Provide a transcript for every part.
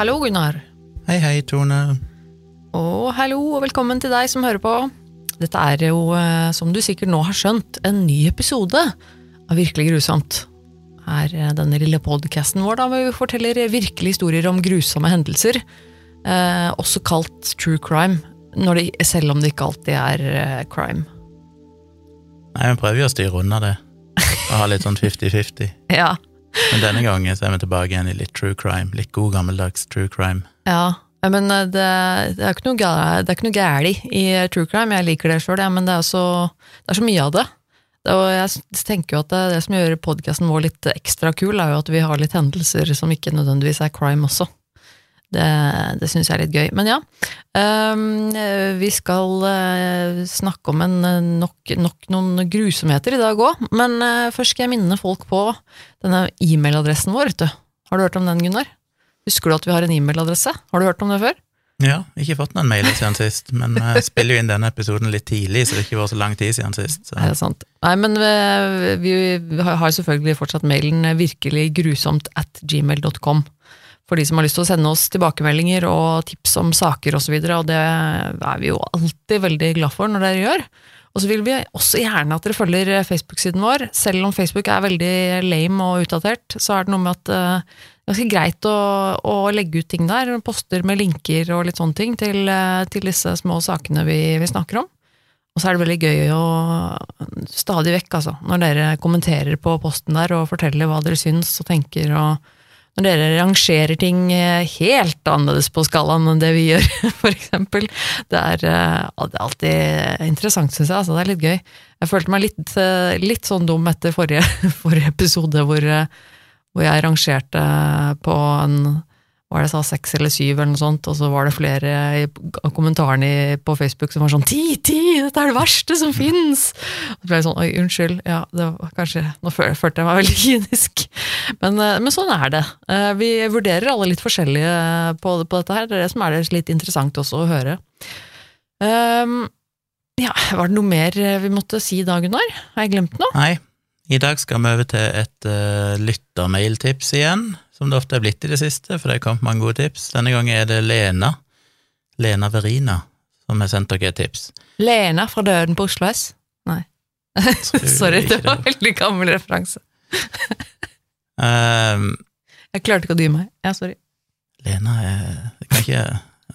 Hallo, Gunnar. Hei, hei, Tone. Og hallo, og velkommen til deg som hører på. Dette er jo, eh, som du sikkert nå har skjønt, en ny episode av Virkelig grusomt. Er eh, denne lille podkasten vår, da, hvor vi forteller virkelige historier om grusomme hendelser. Eh, også kalt true crime, når det, selv om det ikke alltid er eh, crime. Nei, vi prøver jo å styre unna det. Og ha litt sånn 50-50. Ja, Men denne gangen så er vi tilbake igjen i litt true crime. Litt god gammeldags true crime. ja. Men eh, det, det er ikke noe galt i eh, true crime. Jeg liker det sjøl, men det er, så, det er så mye av. Det- Og jeg tenker jo at det, det som gjør podkasten vår litt ekstra kul, er jo at vi har litt hendelser som ikke nødvendigvis er crime også. Det, det syns jeg er litt gøy. Men ja, ehm, eh, vi skal eh, snakke om en, eh, nok, nok noen grusomheter i dag òg. Men eh, først skal jeg minne folk på denne e-mailadressen vår. Vet du. Har du hørt om den, Gunnar? Husker du at vi har en e-mailadresse? Har du hørt om det før? Ja, ikke fått noen mailer siden sist, men jeg spiller jo inn denne episoden litt tidlig, så det ikke var så lang tid siden sist. Så. Er det sant? Nei, men vi, vi har selvfølgelig fortsatt mailen virkelig grusomt at gmail.com. For de som har lyst til å sende oss tilbakemeldinger og tips om saker osv., og, så videre, og det er vi jo alltid veldig glad for når dere gjør. Og så vil vi også gjerne at dere følger Facebook-siden vår. Selv om Facebook er veldig lame og utdatert, så er det noe med at eh, det er ganske greit å, å legge ut ting der. Poster med linker og litt sånne ting til, eh, til disse små sakene vi, vi snakker om. Og så er det veldig gøy å stadig vekk, altså, når dere kommenterer på posten der og forteller hva dere syns og tenker, og når dere rangerer ting eh, helt annerledes på skalaen enn det vi gjør, eksempel. Det eh, det er alltid interessant, syns jeg. Altså, det er litt gøy. Jeg følte meg litt, eh, litt sånn dum etter forrige, forrige episode, hvor, hvor jeg rangerte på en hva er det jeg sa, seks eller syv eller noe sånt, og så var det flere av kommentarene på Facebook som var sånn ti, ti, dette er det verste som fins! Så ble jeg sånn, oi, unnskyld, ja, det var kanskje, nå følte jeg meg veldig kynisk. Men, eh, men sånn er det. Eh, Vi vurderer alle litt forskjellige på, på dette her, det er det som er litt interessant også å høre. Um, ja, var det noe mer vi måtte si da, Gunnar? Har jeg glemt noe? Nei, i dag skal vi over til et uh, lyttermailtips igjen, som det ofte er blitt i det siste, for det er kommet mange gode tips. Denne gangen er det Lena, Lena Verina, som har sendt dere et tips. Lena fra Døden på Oslo S? Nei. Sorry, det var en veldig gammel referanse. um, Jeg klarte ikke å dy meg. Ja, sorry. Lena er jeg kan ikke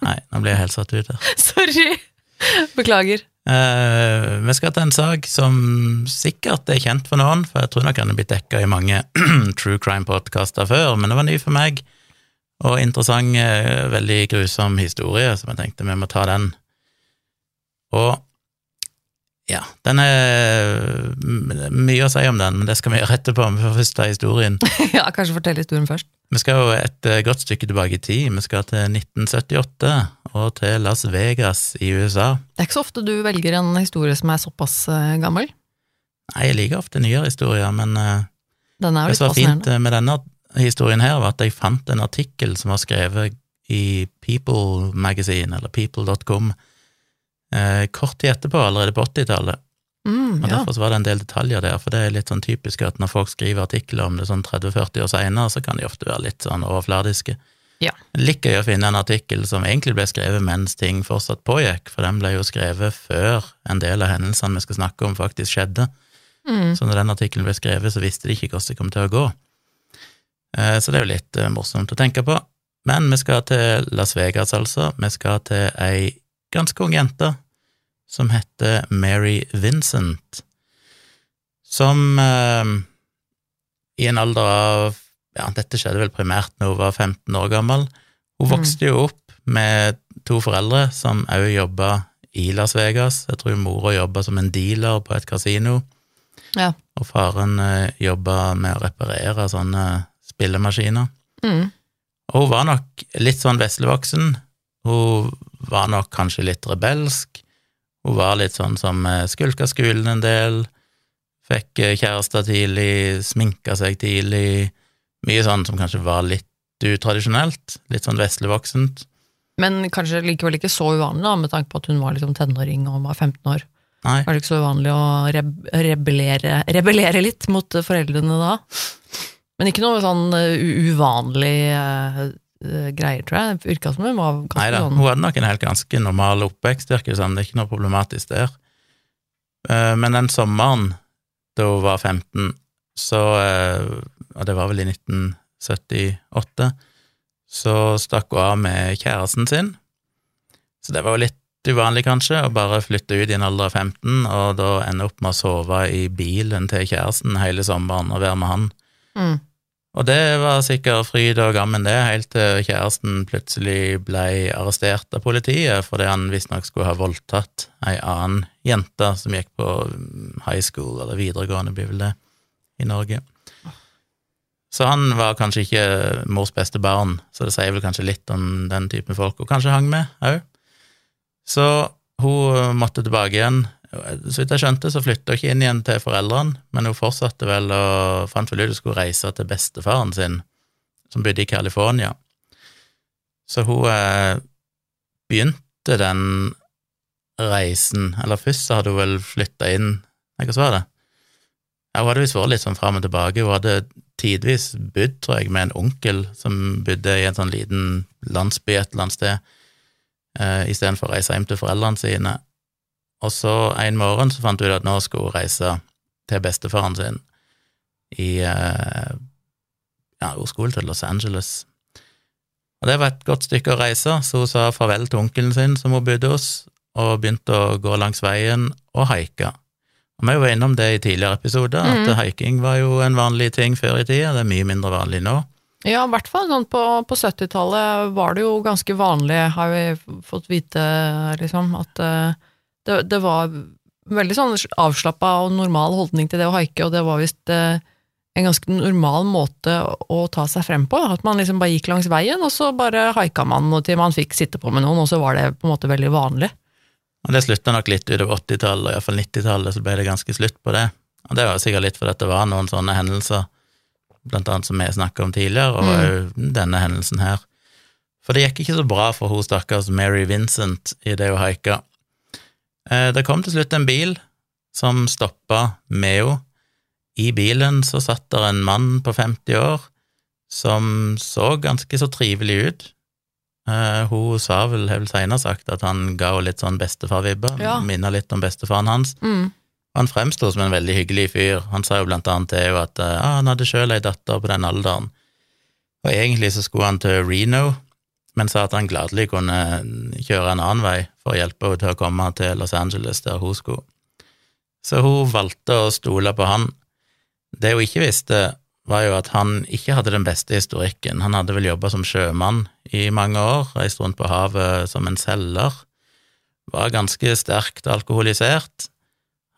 Nei, nå blir jeg helt satt ut her. Sorry! Beklager. Eh, vi skal til en sak som sikkert er kjent for noen, for jeg tror nok den er blitt dekka i mange true crime-podkaster før, men det var ny for meg, og interessant, uh, veldig grusom historie, så jeg tenkte vi må ta den. Og ja, den er mye å si om den, men det skal vi gjøre etterpå. Vi får først ta historien. Ja, kanskje fortelle historien først. Vi skal jo et eh, godt stykke tilbake i tid. Vi skal til 1978 og til Las Vegas i USA. Det er ikke så ofte du velger en historie som er såpass eh, gammel. Nei, jeg liker ofte nyere historier, men eh, Den er jo Det som var fint med denne historien her, var at jeg fant en artikkel som var skrevet i People Magazine, eller people.com, eh, kort tid etterpå, allerede på 80-tallet. Mm, Og ja. Derfor var det en del detaljer der, for det er litt sånn typisk at når folk skriver artikler om det sånn 30-40 år seinere, så kan de ofte være litt sånn overfladiske. Ja. Litt gøy å finne en artikkel som egentlig ble skrevet mens ting fortsatt pågikk, for den ble jo skrevet før en del av hendelsene vi skal snakke om, faktisk skjedde. Mm, Så når den artikkelen ble skrevet, så visste de ikke hvordan det kom til å gå. Eh, Så det er jo litt eh, morsomt å tenke på. Men vi skal til Las Vegas, altså. Vi skal til ei ganske ung jente som heter Mary Vincent, som eh, i en alder av Ja, dette skjedde vel primært når hun var 15 år gammel. Hun Mm. vokste jo opp med to foreldre som òg jobba i Las Vegas. Jeg tror mora jobba som en dealer på et kasino. ja. Og faren eh, jobba med å reparere sånne spillemaskiner. Mm, Og hun var nok litt sånn veslevoksen. Hun var nok kanskje litt rebelsk. Hun var litt sånn som eh, skulka skolen en del. Fikk eh, kjærester tidlig, sminka seg tidlig. Mye sånn som kanskje var litt utradisjonelt. Litt sånn veslevoksent. Men kanskje likevel ikke så uvanlig, da, med tanke på at hun var liksom tenåring og var 15 år. Nei, Var det ikke så uvanlig å reb rebellere, rebellere litt mot foreldrene da? Men ikke noe sånn uh, uvanlig eh, greier, tror jeg. Virka som hun var ganske Nei da, sånn hun hadde nok en helt ganske normal oppvekst, virker det som. Det er ikke noe problematisk der. Eh, Men den sommeren da hun var 15, så eh, Og det var vel i 1978, så stakk hun av med kjæresten sin. Så det var jo litt uvanlig, kanskje, å bare flytte ut i en alder av 15, og da ende opp med å sove i bilen til kjæresten hele sommeren og være med han. mm. Og det var sikkert fryd og gammen, det, helt til kjæresten plutselig ble arrestert av politiet fordi han visstnok skulle ha voldtatt ei annen jente som gikk på mm, high school, eller videregående, blir vel det, i Norge. Så han var kanskje ikke mors beste barn, så det sier vel kanskje litt om den typen folk hun kanskje hang med òg. Så hun måtte tilbake igjen. Så vidt jeg skjønte, så flytta hun ikke inn igjen til foreldrene, men hun fortsatte vel og fant vel ut hun skulle reise til bestefaren sin, som bodde i California. Så hun eh, begynte den reisen, eller først så hadde hun vel flytta inn Nei, hva var det? Ja, hun hadde visst vært litt sånn fram og tilbake. Hun hadde tidvis bodd, tror jeg, med en onkel som bodde i en sånn liten landsby et eller annet sted, eh, istedenfor å reise hjem til foreldrene sine. Og så en morgen så fant hun ut at nå skulle hun reise til bestefaren sin i eh, Ja, hun skulle til Los Angeles. Og det var et godt stykke å reise, så hun sa farvel til onkelen sin som hun bodde hos, og begynte å gå langs veien og haike. Og Vi var innom det i tidligere episoder, at haiking var jo en vanlig ting før i tida, det er mye mindre vanlig nå. Ja, i hvert fall sånn på, på 70-tallet var det jo ganske vanlig, har vi fått vite, liksom, at eh, det, det var veldig sånn avslappa og normal holdning til det å haike, og det var visst eh, en ganske normal måte å ta seg frem på. At man liksom bare gikk langs veien, og så bare haika man til man fikk sitte på med noen, og så var det på en måte veldig vanlig. Og det slutta nok litt utover 80-tallet, og iallfall 90-tallet, så ble det ganske slutt på det. Og det var sikkert litt fordi det var noen sånne hendelser, blant annet som vi snakka om tidligere, og mm. denne hendelsen her. For det gikk ikke så bra for hun stakkars Mary Vincent i det hun haika. Eh, Det kom til slutt en bil som stoppa henne. I bilen så satt der en mann på 50 år som så ganske så trivelig ut. Eh, hun sa vel, har vel senere sagt, at han ga henne litt sånn bestefar-vibber, Ja. minna litt om bestefaren hans. Mm. Han fremsto som en veldig hyggelig fyr. Han sa jo blant annet til henne at eh, ah, han hadde sjøl ei datter på den alderen, og egentlig så skulle han til Reno, men sa at han gladelig kunne kjøre en annen vei for å hjelpe henne til å komme til Los Angeles, der hun skulle. Så hun valgte å stole på han. Det hun ikke visste, var jo at han ikke hadde den beste historikken. Han hadde vel jobba som sjømann i mange år, reist rundt på havet som en selger, var ganske sterkt alkoholisert,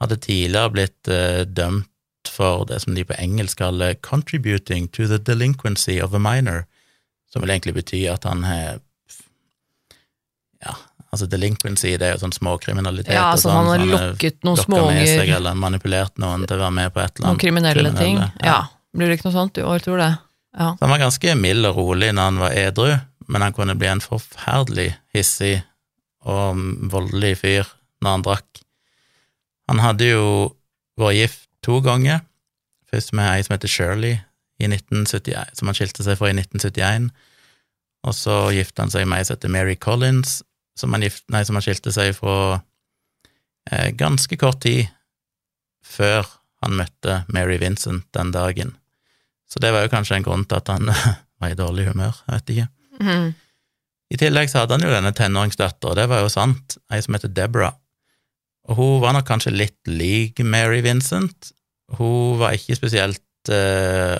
hadde tidligere blitt eh, dømt for det som de på engelsk kaller 'contributing to the delinquency of a minor', som vil egentlig bety at han har Ja, altså delinquency, det er jo sånn småkriminalitet. Ja, altså sånn, han har lukket noen småunger, eller manipulert noen til å være med på et eller noen annet. kriminelle ting. Ja. Ja. Blir det ikke noe sånt i år, tror det? Ja. Så han var ganske mild og rolig når han var edru, men han kunne bli en forferdelig hissig og voldelig fyr når han drakk. Han hadde jo vært gift to ganger, først med ei som heter Shirley, 1971, som han skilte seg fra i 1971, og så gifta han seg med ei som heter Mary Collins, som han, gift, nei, som han skilte seg fra eh, ganske kort tid før han møtte Mary Vincent den dagen. Så det var jo kanskje en grunn til at han var i dårlig humør, jeg vet ikke. Mm. I tillegg så hadde han jo denne tenåringsdattera, det var jo sant, ei som heter Deborah. Og hun var nok kanskje litt lik Mary Vincent. Hun var ikke spesielt eh,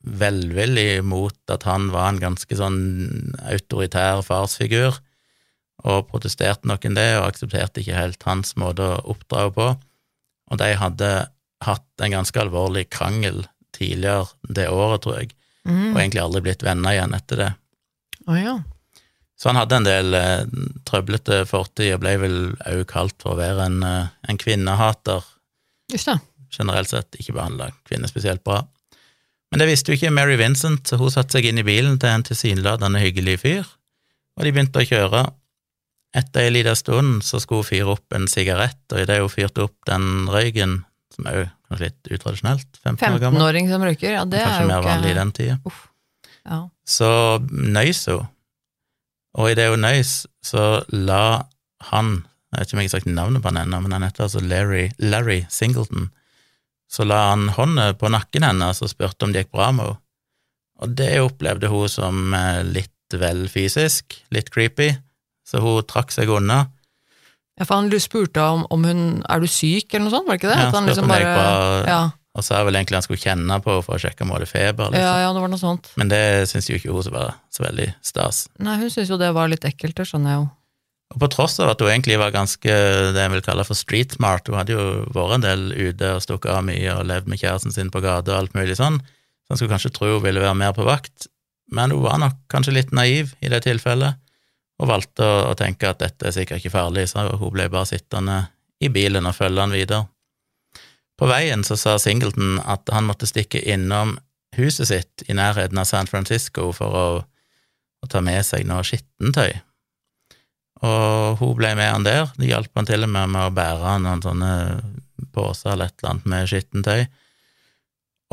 velvillig mot at han var en ganske sånn autoritær farsfigur, og protesterte noen det, og aksepterte ikke helt hans måte å oppdra på. Og de hadde hatt en ganske alvorlig krangel tidligere det året, tror jeg, mm. og egentlig aldri blitt venner igjen etter det. Oh, ja. Så han hadde en del eh, trøblete fortid, og ble vel òg kalt for å være en, eh, en kvinnehater, Just det. generelt sett, ikke behandla kvinner spesielt bra. Men det visste jo ikke Mary Vincent, så hun satte seg inn i bilen til en tilsynelatende hyggelig fyr, og de begynte å kjøre. Etter ei lita stund så skulle hun fyre opp en sigarett, og idet hun fyrte opp den røyken, som er jo kanskje litt utradisjonelt, 15 år gammel, 15-åring som røyker, ja det er kanskje mer vanlig i den tida, Ja. så nøys hun. Og idet hun nøys, så la han Jeg vet ikke om jeg har sagt navnet på han ennå, men han heter altså Larry, Larry Singleton. Så la han hånda på nakken hennes og spurte om det gikk bra med henne. Og det opplevde hun som eh, litt vel fysisk, litt creepy, så hun trakk seg unna. Ja, for han spurte om, om hun Er du syk, eller noe sånt, var det ikke det? Ja, han spurte om det gikk bra. ja, Og sa vel egentlig han skulle kjenne på henne for å sjekke om hun hadde feber. ja, Liksom. ja, det var noe sånt. Men det syns jo ikke hun så var så veldig stas. Nei, hun syntes jo det var litt ekkelt, det skjønner jeg jo. Og på tross av at hun egentlig var ganske det jeg vil kalle for street smart, hun hadde jo vært en del ute og stukket av mye og levd med kjæresten sin på gata og alt mulig sånn, så en skulle kanskje tro hun ville være mer på vakt, men hun var nok kanskje litt naiv i det tilfellet, og valgte å, å tenke at dette er sikkert ikke farlig, så hun ble bare sittende i bilen og følge han videre. På veien så sa Singleton at han måtte stikke innom huset sitt i nærheten av San Francisco for å, å ta med seg noe skittentøy. Og hun ble med han der. Det hjalp han til og med med å bære noen sånne poser eller et eller annet med skittentøy.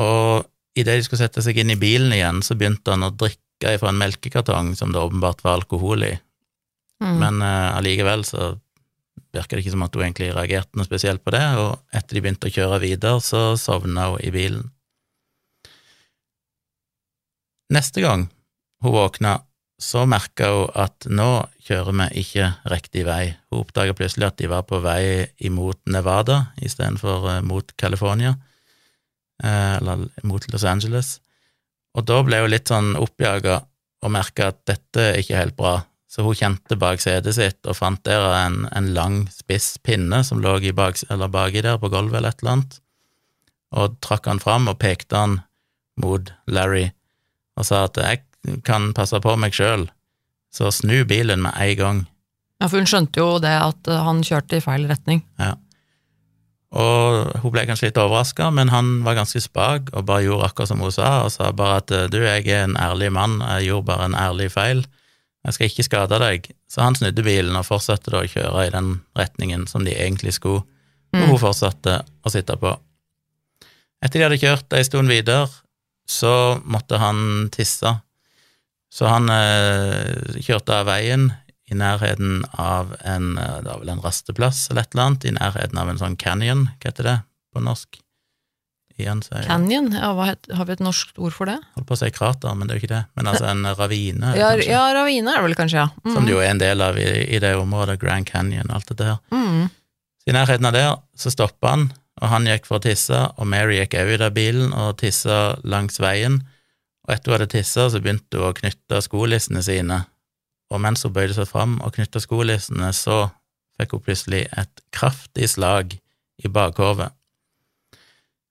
Og idet de skulle sette seg inn i bilen igjen, så begynte han å drikke fra en melkekartong som det åpenbart var alkohol i. Mm. Men uh, allikevel så virka det ikke som at hun egentlig reagerte noe spesielt på det, og etter de begynte å kjøre videre, så sovna hun i bilen. Neste gang hun våkna, så merka hun at nå kjører vi ikke riktig vei. Hun oppdaga plutselig at de var på vei imot Nevada istedenfor eh, mot California, eh, eller mot Los Angeles. Og da ble hun litt sånn oppjaga og merka at dette er ikke helt bra, så hun kjente bak setet sitt og fant der en, en lang, spiss pinne som lå bak, baki der på gulvet eller et eller annet, og trakk han fram og pekte han mot Larry og sa at jeg kan passe på meg sjøl, så snu bilen med en gang. Ja, for hun skjønte jo det at eh, han kjørte i feil retning. Og hun ble kanskje litt overraska, men han var ganske spak og bare gjorde akkurat som hun sa, og sa bare at du, jeg er en ærlig mann, jeg gjorde bare en ærlig feil, jeg skal ikke skade deg. Så han snudde bilen og fortsatte da å kjøre i den retningen som de egentlig skulle, og Mm. hun fortsatte å sitte på. Etter de hadde kjørt ei stund videre, så måtte han tisse. Så han eh, kjørte av veien i nærheten av en eh, det var vel en rasteplass eller et eller annet, i nærheten av en sånn canyon, hva heter det på norsk? Igjen så Canyon, ja, het, har vi et norsk ord for det? holdt på å si krater, men det er jo ikke det. Men altså en ravine, Ja, ja ravine er det vel kanskje, ja. Mm. som det jo er en del av i, i det området, Grand Canyon og alt det der. Mm. Så I nærheten av der så stoppa han, og han gikk for å tisse, og Mary gikk òg ut av bilen og tissa langs veien. Og etter hun hadde tissa, så begynte hun å knytte skolissene sine, og mens hun bøyde seg fram og knytta skolissene, så fikk hun plutselig et kraftig slag i bakhovet.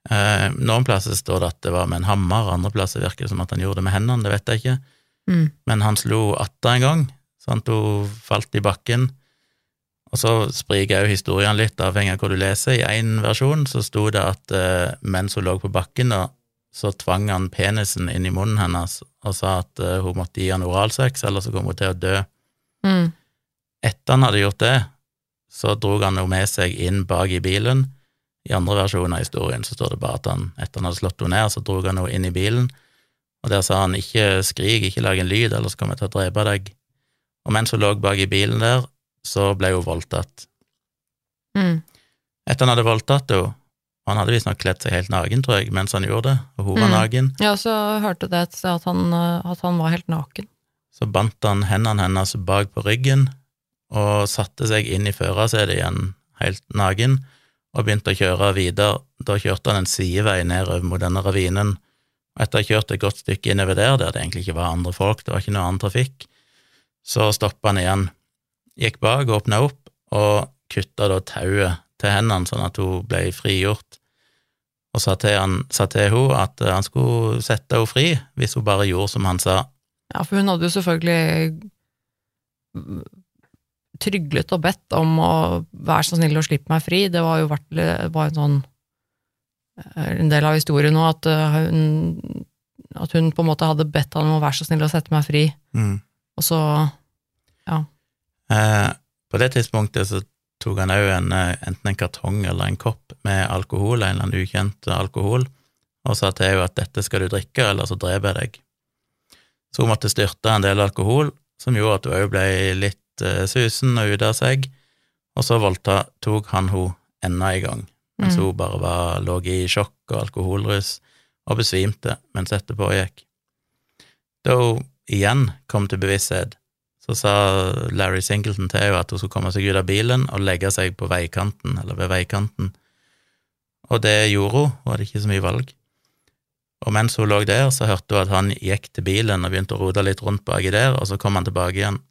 Eh, noen plasser står det at det var med en hammer, andre plasser virker det som at han gjorde det med hendene, det vet jeg ikke Mm. men han slo atta en gang, sånn at hun falt i bakken. Og så spriker òg historiene litt, avhengig av hva du leser. I én versjon så sto det at eh, mens hun lå på bakken, da, så tvang han penisen inn i munnen hennes og sa at uh, hun måtte gi han oralsex, eller så kom hun til å dø. Mm. Etter han hadde gjort det, så drog han henne med seg inn bak i bilen. I andre versjon av historien så står det bare at han, etter han hadde slått henne ned, så drog han henne inn i bilen, og der sa han ikke skrik, ikke lag en lyd, ellers kommer jeg til å drepe deg. Og mens hun lå bak i bilen der, så ble hun voldtatt. Mm. Etter han hadde voldtatt henne, han hadde visstnok kledd seg helt naken, tror jeg, mens han gjorde det, og hun var Mm. naken, Ja, så hørte det et sted at han, eh, at han var helt naken. så bandt han hendene hennes bak på ryggen og satte seg inn i førersetet igjen, helt naken, og begynte å kjøre videre. Da kjørte han en sidevei nedover mot denne ravinen, etter å ha kjørt et godt stykke innover der, der det egentlig ikke var andre folk, det var ikke noe annen trafikk, så stoppa han igjen, gikk bak, åpna opp, og kutta da tauet til hendene, sånn at hun ble frigjort, og sa til, han, sa til henne at han skulle sette henne fri hvis hun bare gjorde som han sa. Ja, for hun hadde jo selvfølgelig mm, tryglet og bedt om å være så snill å slippe meg fri. Det var jo vært, var en sånn eh, en del av historien nå, at eh, hun, at hun på en måte hadde bedt han om å være så snill å sette meg fri, og så Eh, på det tidspunktet så tok han òg en, eh, enten en kartong eller en kopp med alkohol, en eller annen ukjent alkohol, og sa til henne at dette skal du drikke, eller så dreper jeg deg. Så hun måtte styrte en del alkohol, som gjorde at hun òg ble litt uh, susen og ute av seg, og så voldtok han hun enda en gang, mens Mm. hun bare var, lå i sjokk og alkoholrus og besvimte mens dette pågikk. Da hun igjen kom til bevissthet, så sa Larry Singleton til henne at hun skulle komme seg ut av bilen og legge seg på veikanten, eller ved veikanten. Og det gjorde hun, hun hadde ikke så mye valg. Og mens hun lå der, så hørte hun at han gikk til bilen og begynte å rote litt rundt baki der, og så kom han tilbake igjen.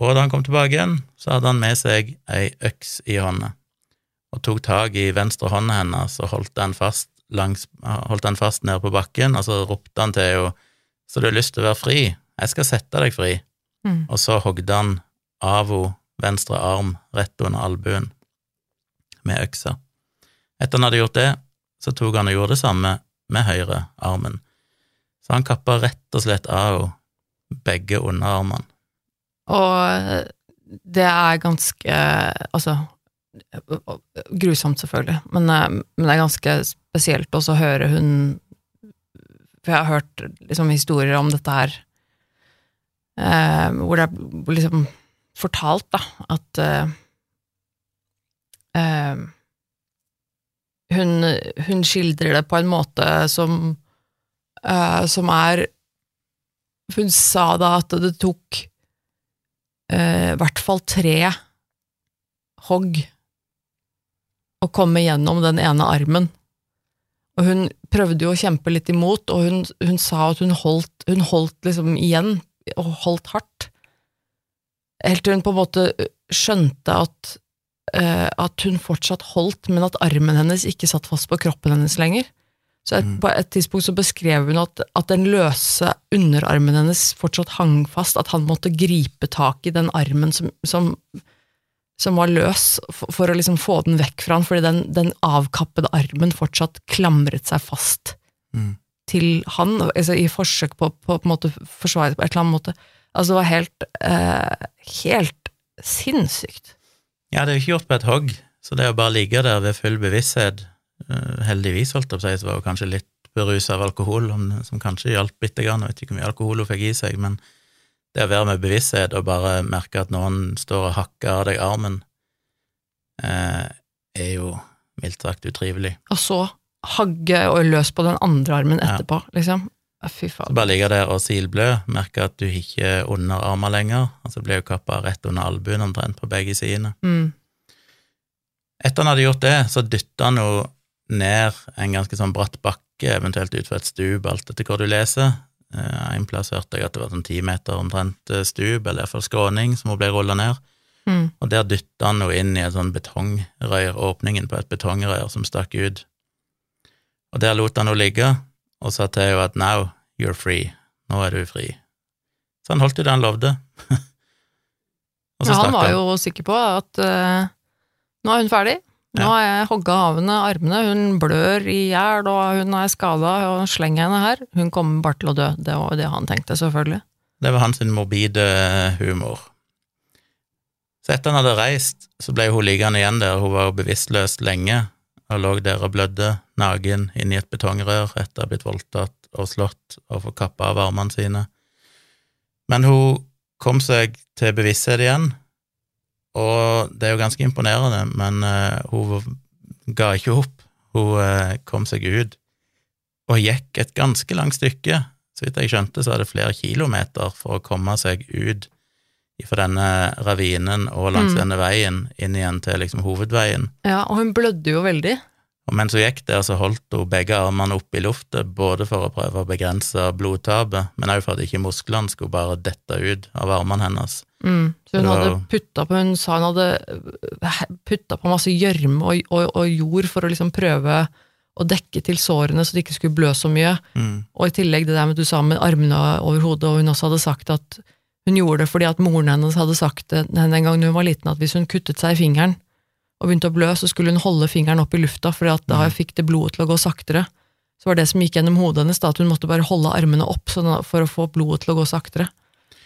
Og da han kom tilbake igjen, så hadde han med seg ei øks i hånda, og tok tak i venstre hånda hennes og holdt den fast, langs, holdt den fast nede på bakken, og så ropte han til henne så du har lyst til å være fri, jeg skal sette deg fri, Mm. og så hogde han av henne venstre arm rett under albuen med øksa. Etter han hadde gjort det, så tok han og gjorde det samme med høyre armen. Så han kappa rett og slett av henne begge underarmene. Og det er ganske Altså, grusomt selvfølgelig, men, eh, men det er ganske spesielt også å høre hun For jeg har hørt liksom historier om dette her, eh, hvor det er liksom fortalt, da, at eh, eh, hun, hun skildrer det på en måte som eh, som er Hun sa da at det tok eh, i hvert fall tre hogg å komme gjennom den ene armen. Og hun prøvde jo å kjempe litt imot, og hun, hun sa at hun holdt, hun holdt liksom igjen, og holdt hardt. Helt til hun på en måte skjønte at, uh, at hun fortsatt holdt, men at armen hennes ikke satt fast på kroppen hennes lenger. Så et, Mm. på et tidspunkt så beskrev hun at, at den løse underarmen hennes fortsatt hang fast, at han måtte gripe tak i den armen som, som, som var løs, for, for å liksom få den vekk fra han, fordi den, den avkappede armen fortsatt klamret seg fast Mm. Til han, altså i forsøk på, på, på forsvare det på et eller annet måte. Altså det var helt, eh, helt sinnssykt. Ja, det er jo ikke gjort på et hogg, så det å bare ligge der ved full bevissthet eh, Heldigvis, holdt jeg på å si, så var hun kanskje litt berusa av alkohol, som kanskje hjalp bitte grann. Jeg vet ikke hvor mye alkohol hun fikk i seg, men det å være med bevissthet og bare merke at noen står og hakker av deg armen, eh, er jo mildt sagt utrivelig. Og så hagge og løs på den andre armen Ja. etterpå, liksom. Fy Fy Så faen. bare ligge der og silblø, merke at du ikke er under armen lenger, altså blir jo kappa rett under albuen omtrent på begge sidene. Mm. Etter han hadde gjort det, så dytta han henne ned en ganske sånn bratt bakke, eventuelt utfor et stup, alt etter hvor du leser. Eh, En plass hørte jeg at det var sånn ti meter omtrent eh, stup, eller iallfall skråning, som hun ble rulla ned. Mm. Og der dytta han henne inn i en sånn betongrør, åpningen på et betongrør som stakk ut. Og der lot han henne ligge, og sa til henne at now you're free, nå er du fri. Så han holdt jo det han lovde. Ja, han var han. jo sikker på at uh, nå er hun ferdig. Nå har jeg hogga av henne armene, hun blør i hjel, og hun er skada, og slenger henne her. Hun kommer bare til å dø. Det var det han tenkte, selvfølgelig. Det var hans morbide humor. Så etter han hadde reist, så ble hun liggende igjen der, hun var bevisstløs lenge, og lå der og blødde, naken, inni et betongrør etter å ha blitt voldtatt og slått og få kappa av armene sine. Men hun kom seg til bevissthet igjen, og det er jo ganske imponerende, men uh, hun ga ikke opp. Hun uh, kom seg ut, og gikk et ganske langt stykke. Så vidt jeg skjønte, så hadde det flere kilometer for å komme seg ut fra denne ravinen og langs Mm. denne veien inn igjen til liksom hovedveien. Ja, og hun blødde jo veldig. Og mens hun gikk der, så holdt hun begge armene opp i luftet, både for å prøve å begrense blodtapet, men også for at ikke musklene skulle bare dette ut av armene hennes. Mm. Så hun hadde putta på Hun sa hun hadde putta på masse gjørme og, og, og jord for å liksom prøve å dekke til sårene så det ikke skulle blø så mye. Mm. Og i tillegg det der med at du sa med armene over hodet, og hun også hadde sagt at hun gjorde det fordi at moren hennes hadde sagt det en gang hun var liten, at hvis hun kuttet seg i fingeren og begynte å blø, så skulle hun holde fingeren opp i lufta, fordi da Mhm. fikk det blodet til å gå saktere. Så var det som gikk gjennom hodet hennes, da, at hun måtte bare holde armene opp sånn for å få blodet til å gå saktere.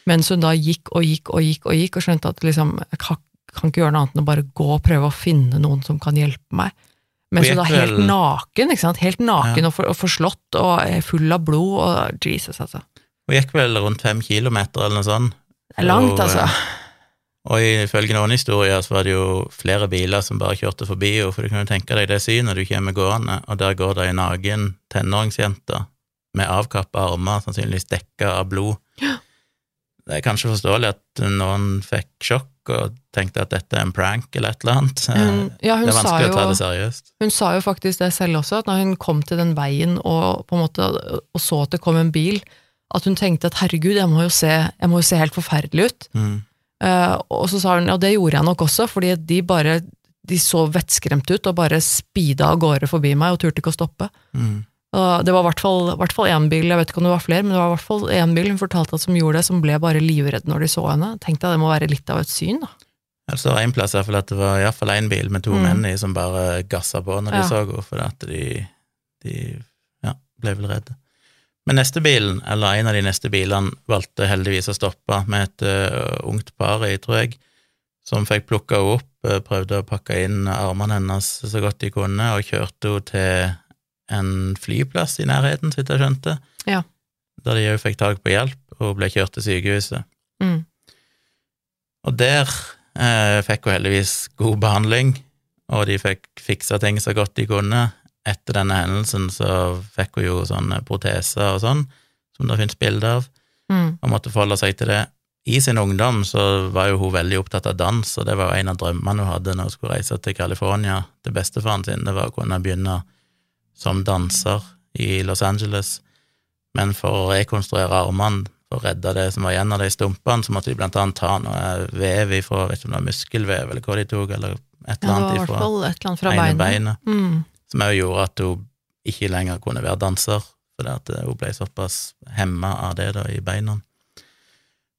Mens hun da gikk og gikk og gikk og gikk, og skjønte at liksom, jeg kan, ikke gjøre noe annet enn å bare gå og prøve å finne noen som kan hjelpe meg. Mens Hun da helt naken, ikke sant? Helt naken Ja. og, for, og forslått og full av blod, og Jesus, altså. Hun gikk vel rundt fem kilometer eller noe sånt. Det er langt, Og, altså. eh, Og ifølge noen historier så var det jo flere biler som bare kjørte forbi henne, for du kan jo tenke deg det synet du kommer gående, og der går det ei naken tenåringsjente med avkappa armer, sannsynligvis dekka av blod. Ja. Det er kanskje forståelig at noen fikk sjokk og tenkte at dette er en prank eller et eller annet. Eh, Hun, ja, hun det er sa, vanskelig å ta det seriøst. hun sa jo faktisk det selv også, at når hun kom til den veien og, på en måte, og så at det kom en bil, at hun tenkte at herregud, jeg må jo se, jeg må jo se helt forferdelig ut. Mm. Uh, og så sa hun, ja det gjorde jeg nok også, fordi de bare de så vettskremte ut og bare speeda av gårde forbi meg og turte ikke å stoppe. Mm. Og det var i hvert fall, én bil, jeg vet ikke om det var flere, men det var i hvert fall én bil hun fortalte at som gjorde det, som ble bare livredd når de så henne. Tenkte jeg det må være litt av et syn, da. Jeg så en plass i hvert fall at det var iallfall én bil med to Mm. menn i som bare gassa på når de Ja. så henne, fordi at de, de ja, ble vel redde. Men neste bilen, eller en av de neste bilene, valgte heldigvis å stoppe med et uh, ungt par i, tror jeg, som fikk plukka henne opp, ø, prøvde å pakke inn armene hennes så godt de kunne, og kjørte henne til en flyplass i nærheten, så vidt jeg skjønte, Ja. der de òg fikk tak på hjelp, og ble kjørt til sykehuset. Mm. Og der uh, fikk hun heldigvis god behandling, og de fikk fiksa ting så godt de kunne. Etter denne hendelsen så fikk hun jo sånne proteser og sånn, som det finnes bilder av, Mm. og måtte forholde seg til det. I sin ungdom så var jo hun veldig opptatt av dans, og det var jo en av drømmene hun hadde når hun skulle reise til California til bestefaren sin, det var å kunne begynne som danser i Los Angeles. Men for å rekonstruere armene, for å redde det som var igjen av de stumpene, så måtte de blant annet ta noe vev ifra, vet ikke om det var muskelvev eller hva de tok, eller et Ja, eller annet ifra fra ene beinet. beinet, Mm. Som òg gjorde at hun ikke lenger kunne være danser, fordi at eh, hun ble såpass hemma av det da i beina.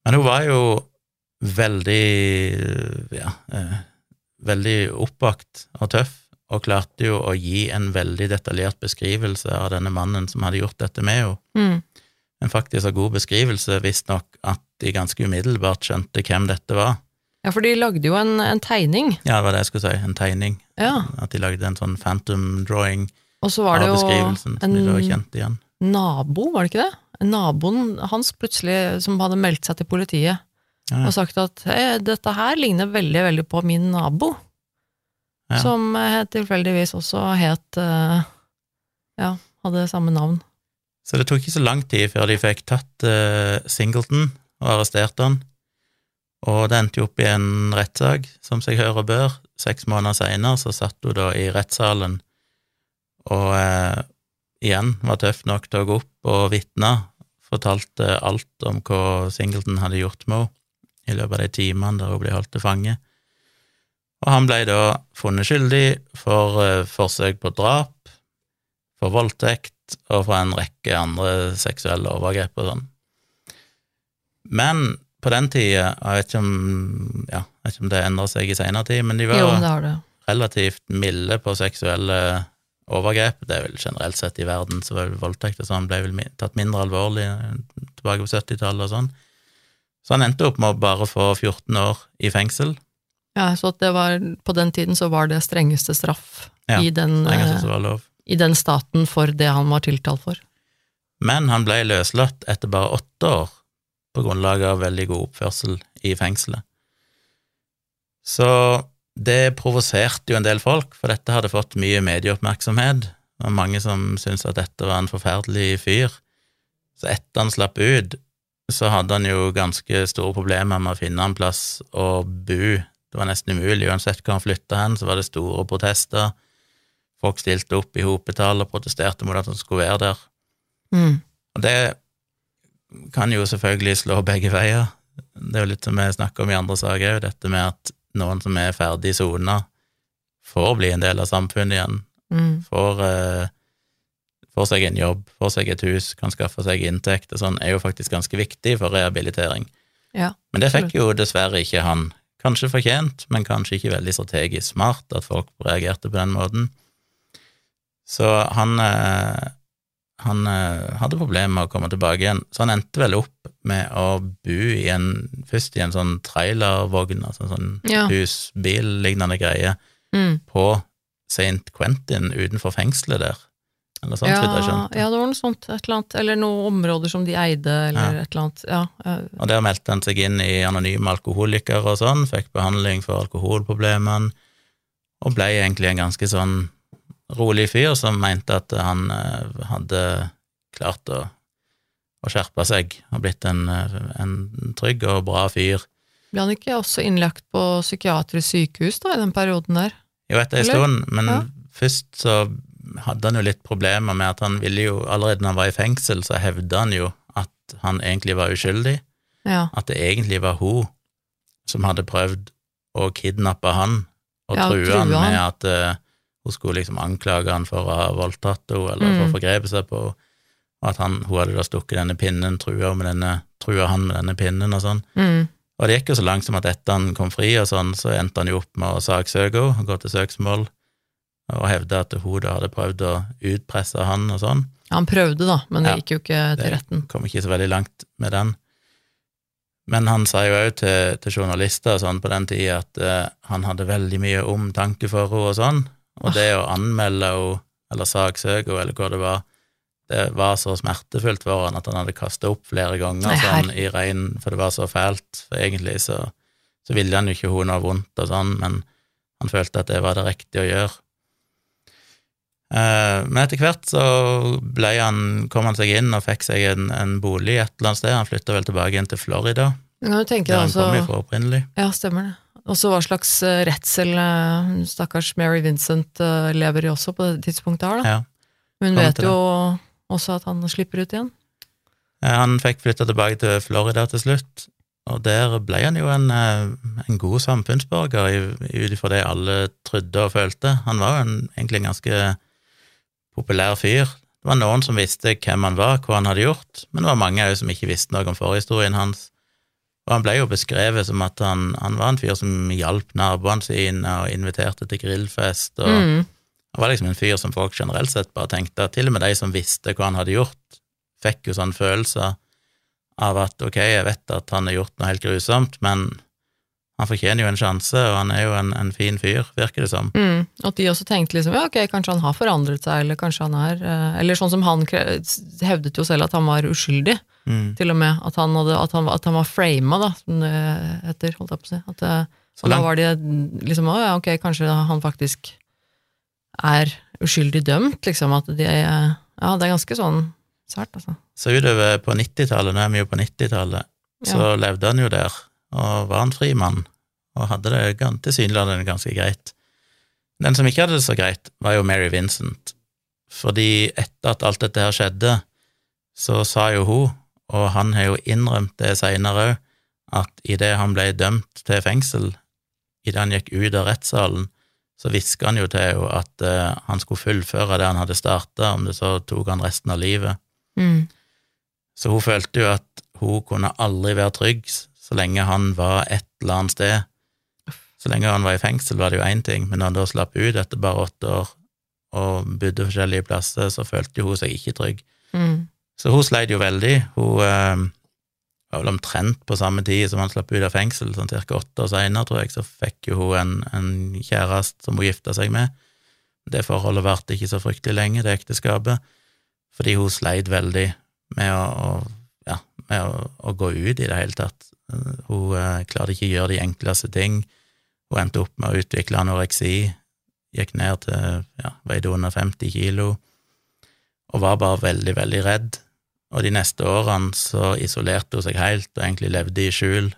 Men hun var jo veldig, ja, eh, veldig oppvakt og tøff, og klarte jo å gi en veldig detaljert beskrivelse av denne mannen som hadde gjort dette med henne. Mm. En faktisk så god beskrivelse, visstnok at de ganske umiddelbart skjønte hvem dette var. Ja, for de lagde jo en, en tegning. Ja, det var det jeg skulle si, en tegning. Ja. At de lagde en sånn phantom drawing Og så var det jo de en igjen. nabo, var det ikke det? Naboen hans plutselig, som hadde meldt seg til politiet Ja. og sagt at hey, dette her ligner veldig, veldig på min nabo, Ja. som eh, tilfeldigvis også het eh, Ja, hadde samme navn. Så det tok ikke så lang tid før de fikk tatt uh, Singleton og arrestert han, og det endte jo opp i en rettssak, som seg hører og bør. Seks måneder seinere så satt hun da i rettssalen og eh, igjen var tøff nok til å gå opp og vitne, fortalte alt om hva Singleton hadde gjort med henne i løpet av de timene der hun ble holdt til fange. Og han ble da funnet skyldig for eh, forsøk på drap, for voldtekt og for en rekke andre seksuelle overgrep og sånn. Men på den tida, jeg vet ikke om, ja, vet ikke om det endrer seg i seinere tid, men de var Jo, det. relativt milde på seksuelle overgrep. Det er vel generelt sett i verden, så var voldtekt og sånn ble vel tatt mindre alvorlig tilbake på 70-tallet og sånn. Så han endte opp med å bare få 14 år i fengsel. Ja, så var, på den tiden så var det strengeste straff Ja, i, den, eh, i den staten for det han var tiltalt for. Men han ble løslatt etter bare åtte år, på grunnlag av veldig god oppførsel i fengselet. Så det provoserte jo en del folk, for dette hadde fått mye medieoppmerksomhet. Det var mange som syntes at dette var en forferdelig fyr. Så etter han slapp ut, så hadde han jo ganske store problemer med å finne en plass å bo. Det var nesten umulig. Uansett hvor han flytta hen, så var det store protester. Folk stilte opp i hopetall og protesterte mot at han skulle være der. Mm. Og det kan jo selvfølgelig slå begge veier. Det er jo litt som vi snakker om i andre saker òg, dette med at noen som er ferdig sona, får bli en del av samfunnet igjen. Mm. Får, eh, får seg en jobb, får seg et hus, kan skaffe seg inntekt og sånn, er jo faktisk ganske viktig for rehabilitering. Ja, Men det fikk jo dessverre ikke han. Kanskje fortjent, men kanskje ikke veldig strategisk smart at folk reagerte på den måten. Så han, eh, han eh, hadde problemer med å komme tilbake igjen, så han endte vel opp med å bo i en, først i en sånn trailervogn, altså en sånn Ja. husbil-lignende greie, Mm. på St. Quentin utenfor fengselet der. eller sånt, ja, vidt jeg skjønte. ja, det var noe sånt. Et eller annet. Eller noen områder som de eide, eller Ja. et eller annet. Ja, eh, Og der meldte han seg inn i Anonyme alkoholikere og sånn, fikk behandling for alkoholproblemene, og ble egentlig en ganske sånn rolig fyr som mente at han eh, hadde klart å, å skjerpe seg og blitt en, eh, en trygg og bra fyr. ble han ikke også innlagt på psykiatrisk sykehus da, i den perioden der? Jo, etter ei stund, men Ja. først så hadde han jo litt problemer med at han ville jo, allerede når han var i fengsel, så hevda han jo at han egentlig var uskyldig. Ja. at det egentlig var hun som hadde prøvd å kidnappe han og Ja, true han med at eh, hun skulle liksom anklage han for å ha voldtatt henne eller Mm. for å forgrepe seg på henne, og at han, hun hadde da stukket denne pinnen, trua, med denne, trua han med denne pinnen og sånn. Mm. Og det gikk jo så langt som at etter han kom fri og sånn, så endte han jo opp med å saksøke henne, gå til søksmål, og hevde at hun da hadde prøvd å utpresse han og sånn. Han prøvde, da, men det Ja, gikk jo ikke til retten. det kom ikke så veldig langt med den. Men han sa jo òg til, til journalister sånn på den tida at eh, han hadde veldig mye omtanke for henne og sånn, og det å anmelde henne, eller saksøke henne, eller hva det var, det var så smertefullt for han at han hadde kasta opp flere ganger Nei, sånn, i regn, for det var så fælt. For egentlig så, så ville han jo ikke hun noe vondt og sånn, men han følte at det var det riktige å gjøre. Eh, Men etter hvert så han, kom han seg inn og fikk seg en, en bolig et eller annet sted. Han flytta vel tilbake inn til Florida, der han han kom altså ifra opprinnelig. Ja, stemmer det. Og så hva slags eh, redsel eh, stakkars Mary Vincent eh, lever i også på det tidspunktet her, da. Ja. Hun vet jo også at han slipper ut igjen. Han fikk flytta tilbake til Florida til slutt, og der ble han jo en, en god samfunnsborger i- ut ifra det alle trodde og følte. Han var jo en, egentlig en ganske populær fyr. Det var noen som visste hvem han var, hva han hadde gjort, men det var mange òg som ikke visste noe om forhistorien hans. Og han ble jo beskrevet som at han, han var en fyr som hjalp naboene sine og inviterte til grillfest, og Mm. han var liksom en fyr som folk generelt sett bare tenkte at til og med de som visste hva han hadde gjort, fikk jo sånn følelse av at ok, jeg vet at han har gjort noe helt grusomt, men han fortjener jo en sjanse, og han er jo en, en fin fyr, virker det som. Mm. At de også tenkte liksom, ja ok, kanskje han har forandret seg, eller kanskje han er eh, Eller sånn som han hevdet jo selv at han var uskyldig, Mm. til og med. At han, hadde, at han, at han var frama, da, som det heter, holdt jeg på å si. At, eh, Så og da var de liksom, å ja, ok, kanskje han faktisk er uskyldig dømt, liksom. At de Ja, det er ganske sånn sært, altså. Så utover på 90-tallet, nå er vi jo på 90-tallet, så levde han jo der, og var en fri mann, og hadde det tilsynelatende ganske greit. Den som ikke hadde det så greit, var jo Mary Vincent, fordi etter at alt dette her skjedde, så sa jo hun, og han har jo innrømt det seinere òg, at idet han ble dømt til fengsel, idet han gikk ut av rettssalen, så hviska han jo til henne at uh, han skulle fullføre det han hadde starta, om det så tok han resten av livet. Mm. Så hun følte jo at hun kunne aldri være trygg så lenge han var et eller annet sted. Så lenge han var i fengsel, var det jo én ting, men når han da slapp ut etter bare åtte år og bodde forskjellige plasser, så følte hun seg ikke trygg. Mm. Så hun sleit jo veldig. Hun eh, var vel omtrent på samme tid som han slapp ut av fengsel, sånn cirka åtte år seinere, tror jeg, så fikk jo hun en, en kjæreste som hun gifta seg med. Det forholdet varte ikke så fryktelig lenge, det ekteskapet, fordi hun sleit veldig med å, å, ja, med å, å gå ut i det hele tatt. Hun eh, klarte ikke å gjøre de enkleste ting. Hun endte opp med å utvikle anoreksi, gikk ned til ja, veide under 50 kilo, og var bare veldig, veldig redd. Og de neste årene så isolerte hun seg helt og egentlig levde i skjul,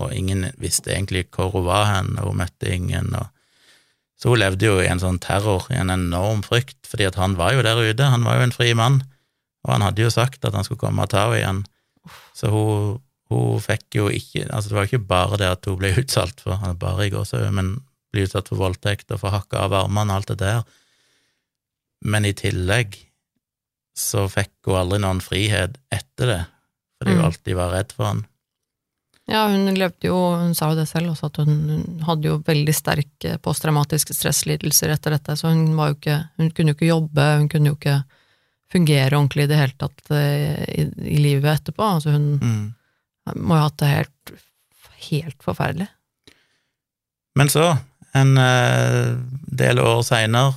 og ingen visste egentlig hvor hun var hen, og hun møtte ingen. Og... Så hun levde jo i en sånn terror, i en enorm frykt, fordi at han var jo der ute, han var jo en fri mann, og han hadde jo sagt at han skulle komme og ta henne igjen. Så hun, hun fikk jo ikke Altså, det var ikke bare det at hun ble utsatt for er bare i gåsehud, men ble utsatt for voldtekt og for hakka av armene og alt det der. Men i tillegg så fikk hun aldri noen frihet etter det, fordi hun Mm. alltid var redd for han. Ja, hun levde jo, hun sa jo det selv også, at hun, hun hadde jo veldig sterke posttraumatiske stresslidelser etter dette, så hun var jo ikke, hun kunne jo ikke jobbe, hun kunne jo ikke fungere ordentlig i det hele tatt eh, i, i livet etterpå. Altså hun Mm. må jo ha hatt det helt, helt forferdelig. Men så, en eh, del år seinere,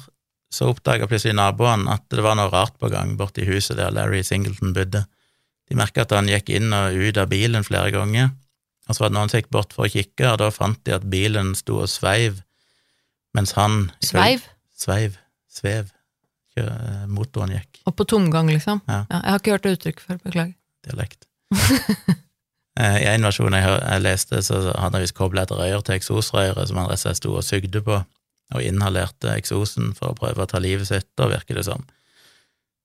så oppdaga plutselig naboene at det var noe rart på gang borti huset der Larry Singleton bodde. De merka at han gikk inn og ut av bilen flere ganger, og så var det noen som gikk bort for å kikke, og da fant de at bilen sto og sveiv, mens han Sveiv? Sveiv. Svev. Motoren gikk. Og på tomgang, liksom? Ja. jeg har ikke hørt det uttrykket før, beklager. dialekt. Eh, I en versjon jeg leste, så hadde han visst kobla et rør til eksosrøret som han rett og slett sto og sugde på, og inhalerte eksosen for å prøve å ta livet sitt, da virker det som.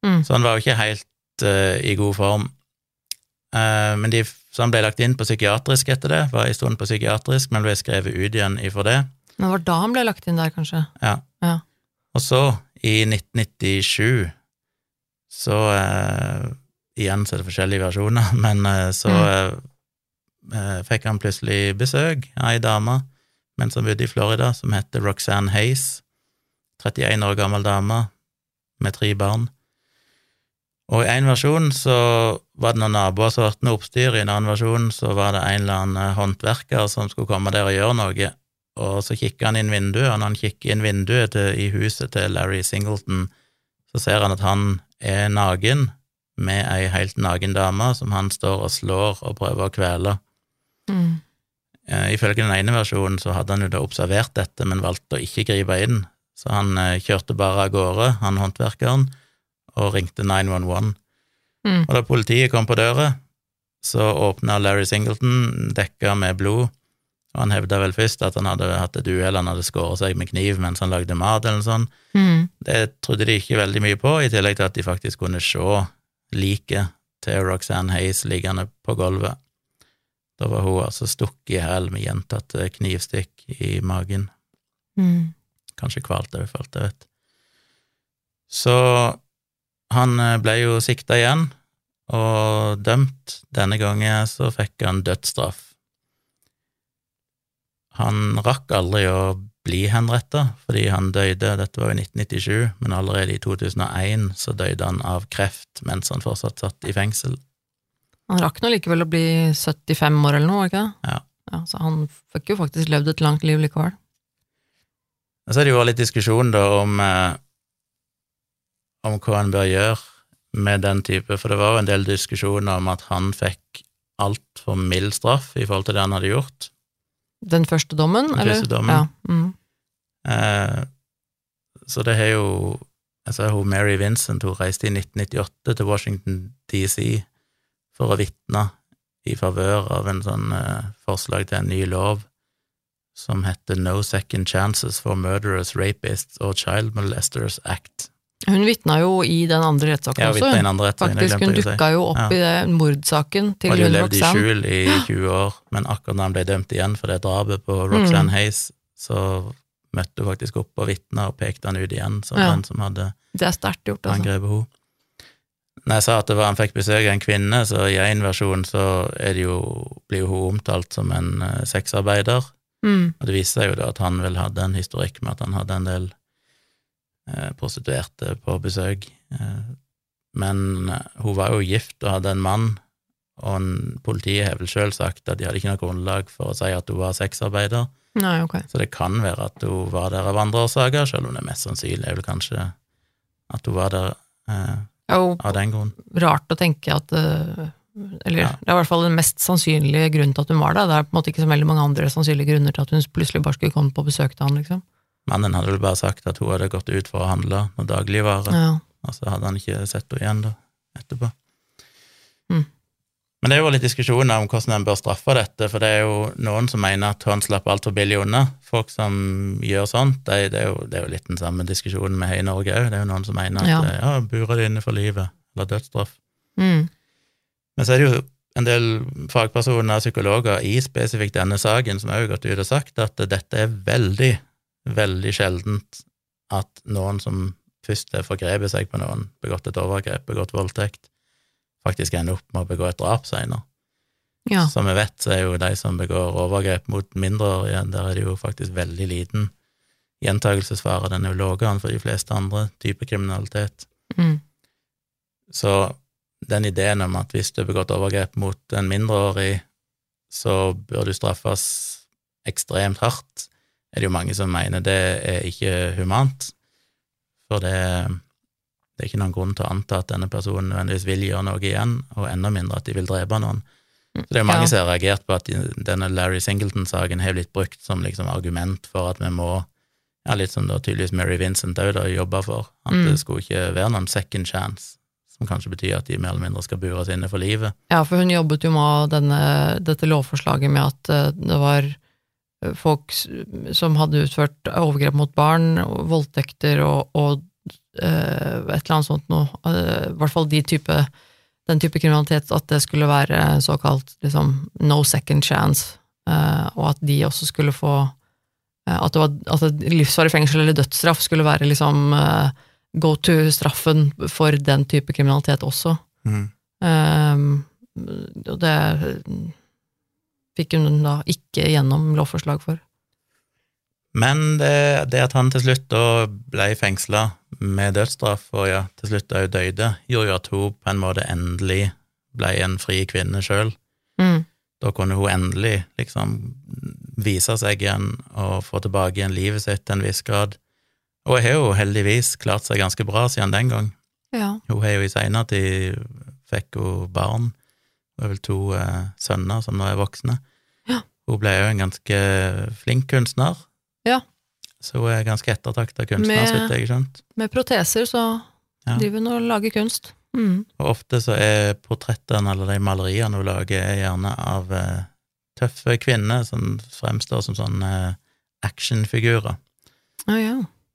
Mm. Så han var jo ikke helt uh, i god form. Uh, men de, så han ble lagt inn på psykiatrisk etter det, var en stund på psykiatrisk, men ble skrevet ut igjen ifra det. Men det var da han ble lagt inn der, kanskje? Ja. Ja. Og så, i 1997, så uh, Igjen så er det forskjellige versjoner, men så mm. fikk han plutselig besøk av ei dame mens han bodde i Florida, som heter Roxanne Hayes. 31 år gammel dame med tre barn. Og i en versjon så var det noen naboer som hørte noe oppstyr, i en annen versjon så var det en eller annen håndverker som skulle komme der og gjøre noe, og så kikker han inn vinduet, og når han kikker inn vinduet til, i huset til Larry Singleton, så ser han at han er naken med ei helt naken dame som han står og slår og prøver å kvele. Mm. Eh, ifølge den ene versjonen så hadde han jo da observert dette, men valgte å ikke gripe inn, så han eh, kjørte bare av gårde, han håndverkeren, og ringte 911. Mm. Og da politiet kom på døra, så åpna Larry Singleton, dekka med blod, og han hevda vel først at han hadde hatt et uhell, han hadde skåret seg med kniv mens han lagde mat, eller noe sånt. Mm. Det trodde de ikke veldig mye på, i tillegg til at de faktisk kunne se liket til Roxanne Hayes liggende på gulvet. Da var hun altså stukket i hæl med gjentatte knivstikk i magen. Mm. Kanskje kvalt òg, falt alt jeg vet. Så han eh, ble jo sikta igjen, og dømt. Denne gangen så fikk han dødsstraff. Han rakk aldri å bli henretta, fordi han døde, dette var jo i 1997, men allerede i 2001 så døde han av kreft mens han fortsatt satt i fengsel. Han rakk nå likevel å bli 75 år eller noe, ikke det? Ja. ja så han fikk jo faktisk levd et langt liv likevel. Og så har det jo vært litt diskusjon da om, eh, om hva han bør gjøre med den type, for det var jo en del diskusjoner om at han fikk altfor mild straff i forhold til det han hadde gjort. Den første dommen, Den eller? første dommen. Ja. Mm. Eh, så det har jo altså hun Mary Vincent hun reiste i 1998 til Washington DC for å vitne i favør av en sånn eh, forslag til en ny lov som heter No Second Chances for Murderers, Rapists or Child Molesters Act. Hun vitna jo i den andre rettssaken også. vitna i hun. andre rettssaken, Faktisk, hun dukka jo opp Ja. i det mordsaken til Roxanne. Hadde jo hun levd i skjul i 20 år, men akkurat da han ble dømt igjen for det drapet på Roxanne Mm. Hayes, så møtte hun faktisk opp og vitna og pekte han ut igjen som Ja. den som hadde Det er gjort, altså. angrepet henne. Når jeg sa at det var, han fikk besøk av en kvinne, så i én versjon så det jo, blir jo hun omtalt som en eh, sexarbeider, Mm. og det viser seg jo da at han vel hadde en historikk med at han hadde en del eh, prostituerte på besøk. Eh, men hun var jo gift og hadde en mann, og politiet har vel sjøl sagt at de hadde ikke noe grunnlag for å si at hun var sexarbeider, Nei, okay. så det kan være at hun var der av andre årsaker, selv om det mest sannsynlig er vel kanskje at hun var der eh, er jo av den grunn. rart å tenke at eh, Eller Ja. det er i hvert fall den mest sannsynlige grunnen til at hun var der. Det er på en måte ikke så veldig mange andre sannsynlige grunner til at hun plutselig bare skulle komme på besøk til han, liksom. Mannen hadde vel bare sagt at hun hadde gått ut for å handle noen dagligvarer, Ja. og så hadde han ikke sett henne igjen da, etterpå. Men det er jo litt diskusjoner om hvordan en bør straffe dette, for det er jo noen som mener at han slapp altfor billig unna. Folk som gjør sånt, det, det, er, jo, det er jo litt den samme diskusjonen vi har i Norge òg. Det er jo noen som mener at Ja. ja, bura burer det inne for livet, eller dødsstraff. Mm. Men så er det jo en del fagpersoner og psykologer i spesifikt denne saken som har jo gått ut og sagt at dette er veldig, veldig sjeldent at noen som først har forgrepet seg på noen, begått et overgrep, begått voldtekt, faktisk ender opp med å begå et drap senere. ja. Som vi vet, så er jo de som begår overgrep mot mindreårige, der er det jo faktisk veldig liten gjentakelsesfare. Den er jo lavere enn for de fleste andre typer kriminalitet. Mm. Så den ideen om at hvis du har begått overgrep mot en mindreårig, så bør du straffes ekstremt hardt, er det jo mange som mener det er ikke humant. For det, det er ikke noen grunn til å anta at denne personen nødvendigvis vil gjøre noe igjen, og enda mindre at de vil drepe noen. Så det er mange Ja. som har reagert på at denne Larry Singleton-saken har blitt brukt som liksom argument for at vi må ja, litt som da tydeligvis Mary Vincent òg jobba for, at Mm. det skulle ikke være noen second chance, som kanskje betyr at de mer eller mindre skal bures inne for livet. Ja, for hun jobbet jo med denne, dette lovforslaget med at eh, det var eh, folk som hadde utført overgrep mot barn, voldtekter og, og et eller annet sånt noe. Eh, I hvert fall de type, den type kriminalitet, at det skulle være såkalt liksom, no second chance, eh, og at de også skulle få eh, at, det var, at livsvarig fengsel eller dødsstraff skulle være liksom eh, go to-straffen for den type kriminalitet også. Ehm, og det fikk hun da ikke gjennom lovforslag for. Men det, det at han til slutt ble fengsla med dødsstraff, og ja, til slutt òg døde, gjorde jo at hun på en måte endelig ble en fri kvinne sjøl. Mm. Da kunne hun endelig liksom vise seg igjen og få tilbake igjen livet sitt til en viss grad. Og har jo heldigvis klart seg ganske bra siden den gang. Ja. Hun har jo i seinere tid fikk hun barn, hun var vel to eh, sønner som nå er voksne. Ja. Hun ble jo en ganske flink kunstner. Ja. Så hun er ganske ettertrakta kunstner, så vidt jeg har skjønt. Med proteser så Ja. driver hun og lager kunst. Mm. Og ofte så er portrettene eller de maleriene hun lager, er gjerne av eh, tøffe kvinner som fremstår som sånne eh, actionfigurer, Oh, ja.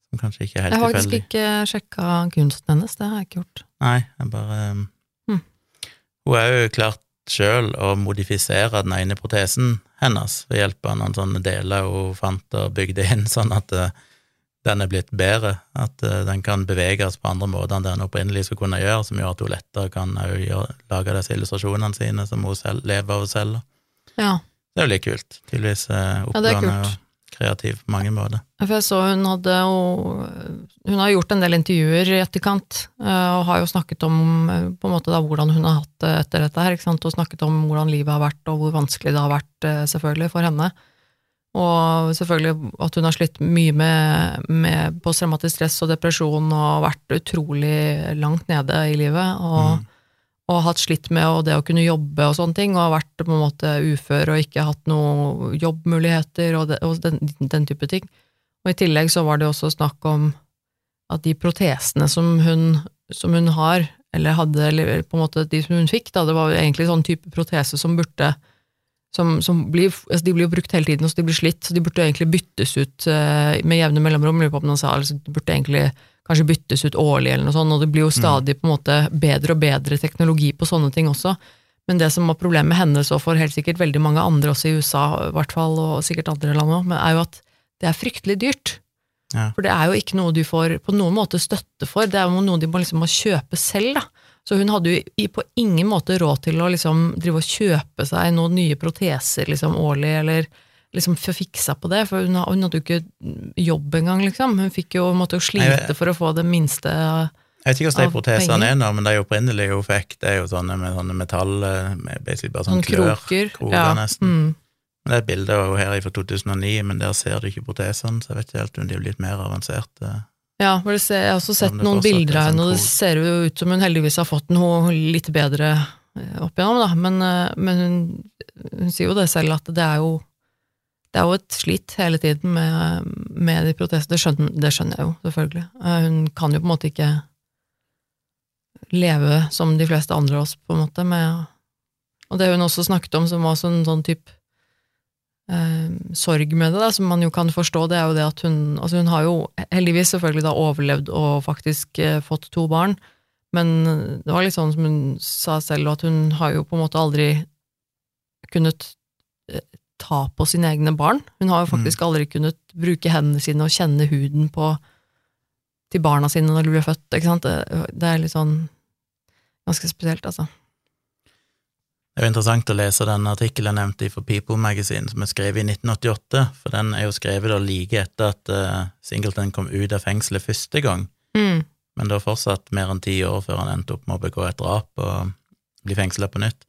som kanskje ikke er helt Jeg har faktisk ikke sjekka kunsten hennes, det har jeg ikke gjort. Nei, jeg bare um, Mm. Hun er jo klart sjøl å modifisere den ene protesen hennes ved hjelp av noen sånne deler hun fant og bygde inn, sånn at eh, den er blitt bedre. At eh, den kan beveges på andre måter enn det den opprinnelig skulle kunne gjøre, som gjør at hun lettere kan gjøre- lage disse illustrasjonene sine som hun selv lever av å selge. Ja, Det er jo litt kult. Tydeligvis oppgående Ja, kreativ på mange måter. for jeg så hun hadde Hun har gjort en del intervjuer i etterkant, eh, og har jo snakket om eh, på en måte da hvordan hun har hatt det etter dette her, og snakket om hvordan livet har vært, og hvor vanskelig det har vært, eh, selvfølgelig, for henne. Og selvfølgelig at hun har slitt mye med, med posttraumatisk stress og depresjon og vært utrolig langt nede i livet. Og, Mm. Og hatt slitt med og det å kunne jobbe og sånne ting, og har vært på en måte ufør og ikke hatt noen jobbmuligheter og, det, og den, den type ting. Og i tillegg så var det også snakk om at de protesene som hun, som hun har, eller hadde, eller på en måte de som hun fikk, da, det var egentlig sånn type protese som burde som, som blir, altså de blir jo brukt hele tiden, så de blir slitt, så de burde egentlig byttes ut eh, med jevne mellomrom. Lurer på om noen sa altså, de burde egentlig kanskje byttes ut årlig, eller noe sånt, og det blir jo stadig på en måte bedre og bedre teknologi på sånne ting også. Men det som var problemet med henne, så for helt sikkert veldig mange andre også i USA, i hvert fall, og sikkert andre land òg, er jo at det er fryktelig dyrt. Ja. For det er jo ikke noe du får på noen måte støtte for, det er jo noe de må, liksom må kjøpe selv. da. Så hun hadde jo på ingen måte råd til å liksom drive og kjøpe seg noen nye proteser liksom årlig, eller liksom få fiksa på det, for hun, hun hadde jo ikke jobb engang, liksom. Hun jo, måtte jo slite for å få det minste Jeg vet ikke hvordan de protesene er nå, men de opprinnelige hun fikk, det er jo sånne med sånne metall eh, med basically bare sånn klør. kroker. kroker nesten. Mm. Det er et bilde av her fra 2009, men der ser du ikke protesene, så jeg vet ikke helt om de er blitt mer avanserte. Ja, for jeg har også sett noen er bilder av sånn henne, og det ser jo ut som hun heldigvis har fått noe litt bedre eh, opp igjennom, da. Men, eh, men hun, hun sier jo det selv, at det er jo det er jo et slit hele tiden med, med de protestene. Det det skjønner jeg jo, selvfølgelig. Eh, Hun kan jo på en måte ikke leve som de fleste andre av oss, på en måte, med Og det hun også snakket om, som var sånn, sånn type eh, sorg med det, da, som man jo kan forstå, det er jo det at hun Altså, hun har jo heldigvis selvfølgelig da overlevd og faktisk eh, fått to barn, men det var litt sånn som hun sa selv, at hun har jo på en måte aldri kunnet eh, ta på sine egne barn. Hun har jo faktisk aldri kunnet bruke hendene sine og kjenne huden på til barna sine når de blir født, ikke sant. Det, er litt sånn ganske spesielt, altså. Det er jo interessant å lese den artikkelen jeg nevnte for People Magazine, som er skrevet i 1988, for den er jo skrevet da like etter at uh, Singleton kom ut av fengselet første gang, Mm. men var fortsatt mer enn ti år før han endte opp med å begå et drap og bli fengsla på nytt.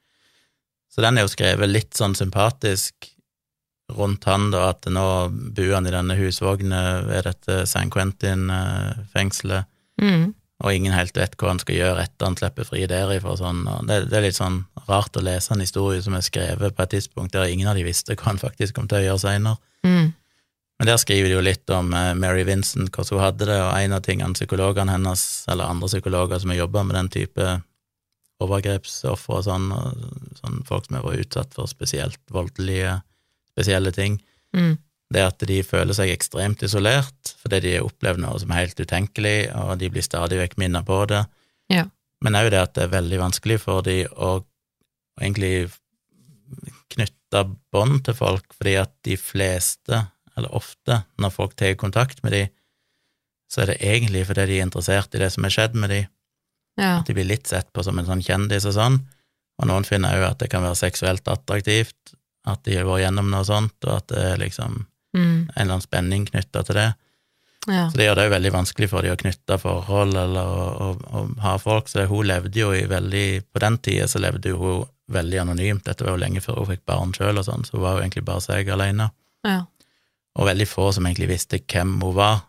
Så den er jo skrevet litt sånn sympatisk rundt han, da, at nå bor han i denne husvogna ved dette San Quentin-fengselet, Mm. og ingen helt vet hva han skal gjøre etter han slipper fri derifra. Sånn, det, det er litt sånn rart å lese en historie som er skrevet på et tidspunkt der ingen av de visste hva han faktisk kom til å gjøre seinere. Mm. Men der skriver de jo litt om eh, Mary Vincent, hvordan hun hadde det, og en av tingene psykologene hennes, eller andre psykologer som har jobba med den type overgrepsofre og sånn, og sånn folk som har vært utsatt for spesielt voldelige, spesielle ting, Mm. det at de føler seg ekstremt isolert fordi de har opplevd noe som er helt utenkelig, og de blir stadig vekk minnet på det. Ja. Men òg det at det er veldig vanskelig for de å egentlig knytte bånd til folk, fordi at de fleste, eller ofte, når folk tar kontakt med de, så er det egentlig fordi de er interessert i det som er skjedd med de, Ja. at de blir litt sett på som en sånn kjendis og sånn, og noen finner òg at det kan være seksuelt attraktivt, at de har vært gjennom noe sånt, og at det er liksom Mm. en eller annen spenning knytta til det. ja. Så det gjør det jo veldig vanskelig for de å knytte forhold eller å, å, å ha folk. Så hun levde jo i veldig På den tida så levde jo hun veldig anonymt. Dette var jo lenge før hun fikk barn sjøl sånn, så hun var jo egentlig bare seg alene. ja. Og veldig få som egentlig visste hvem hun var.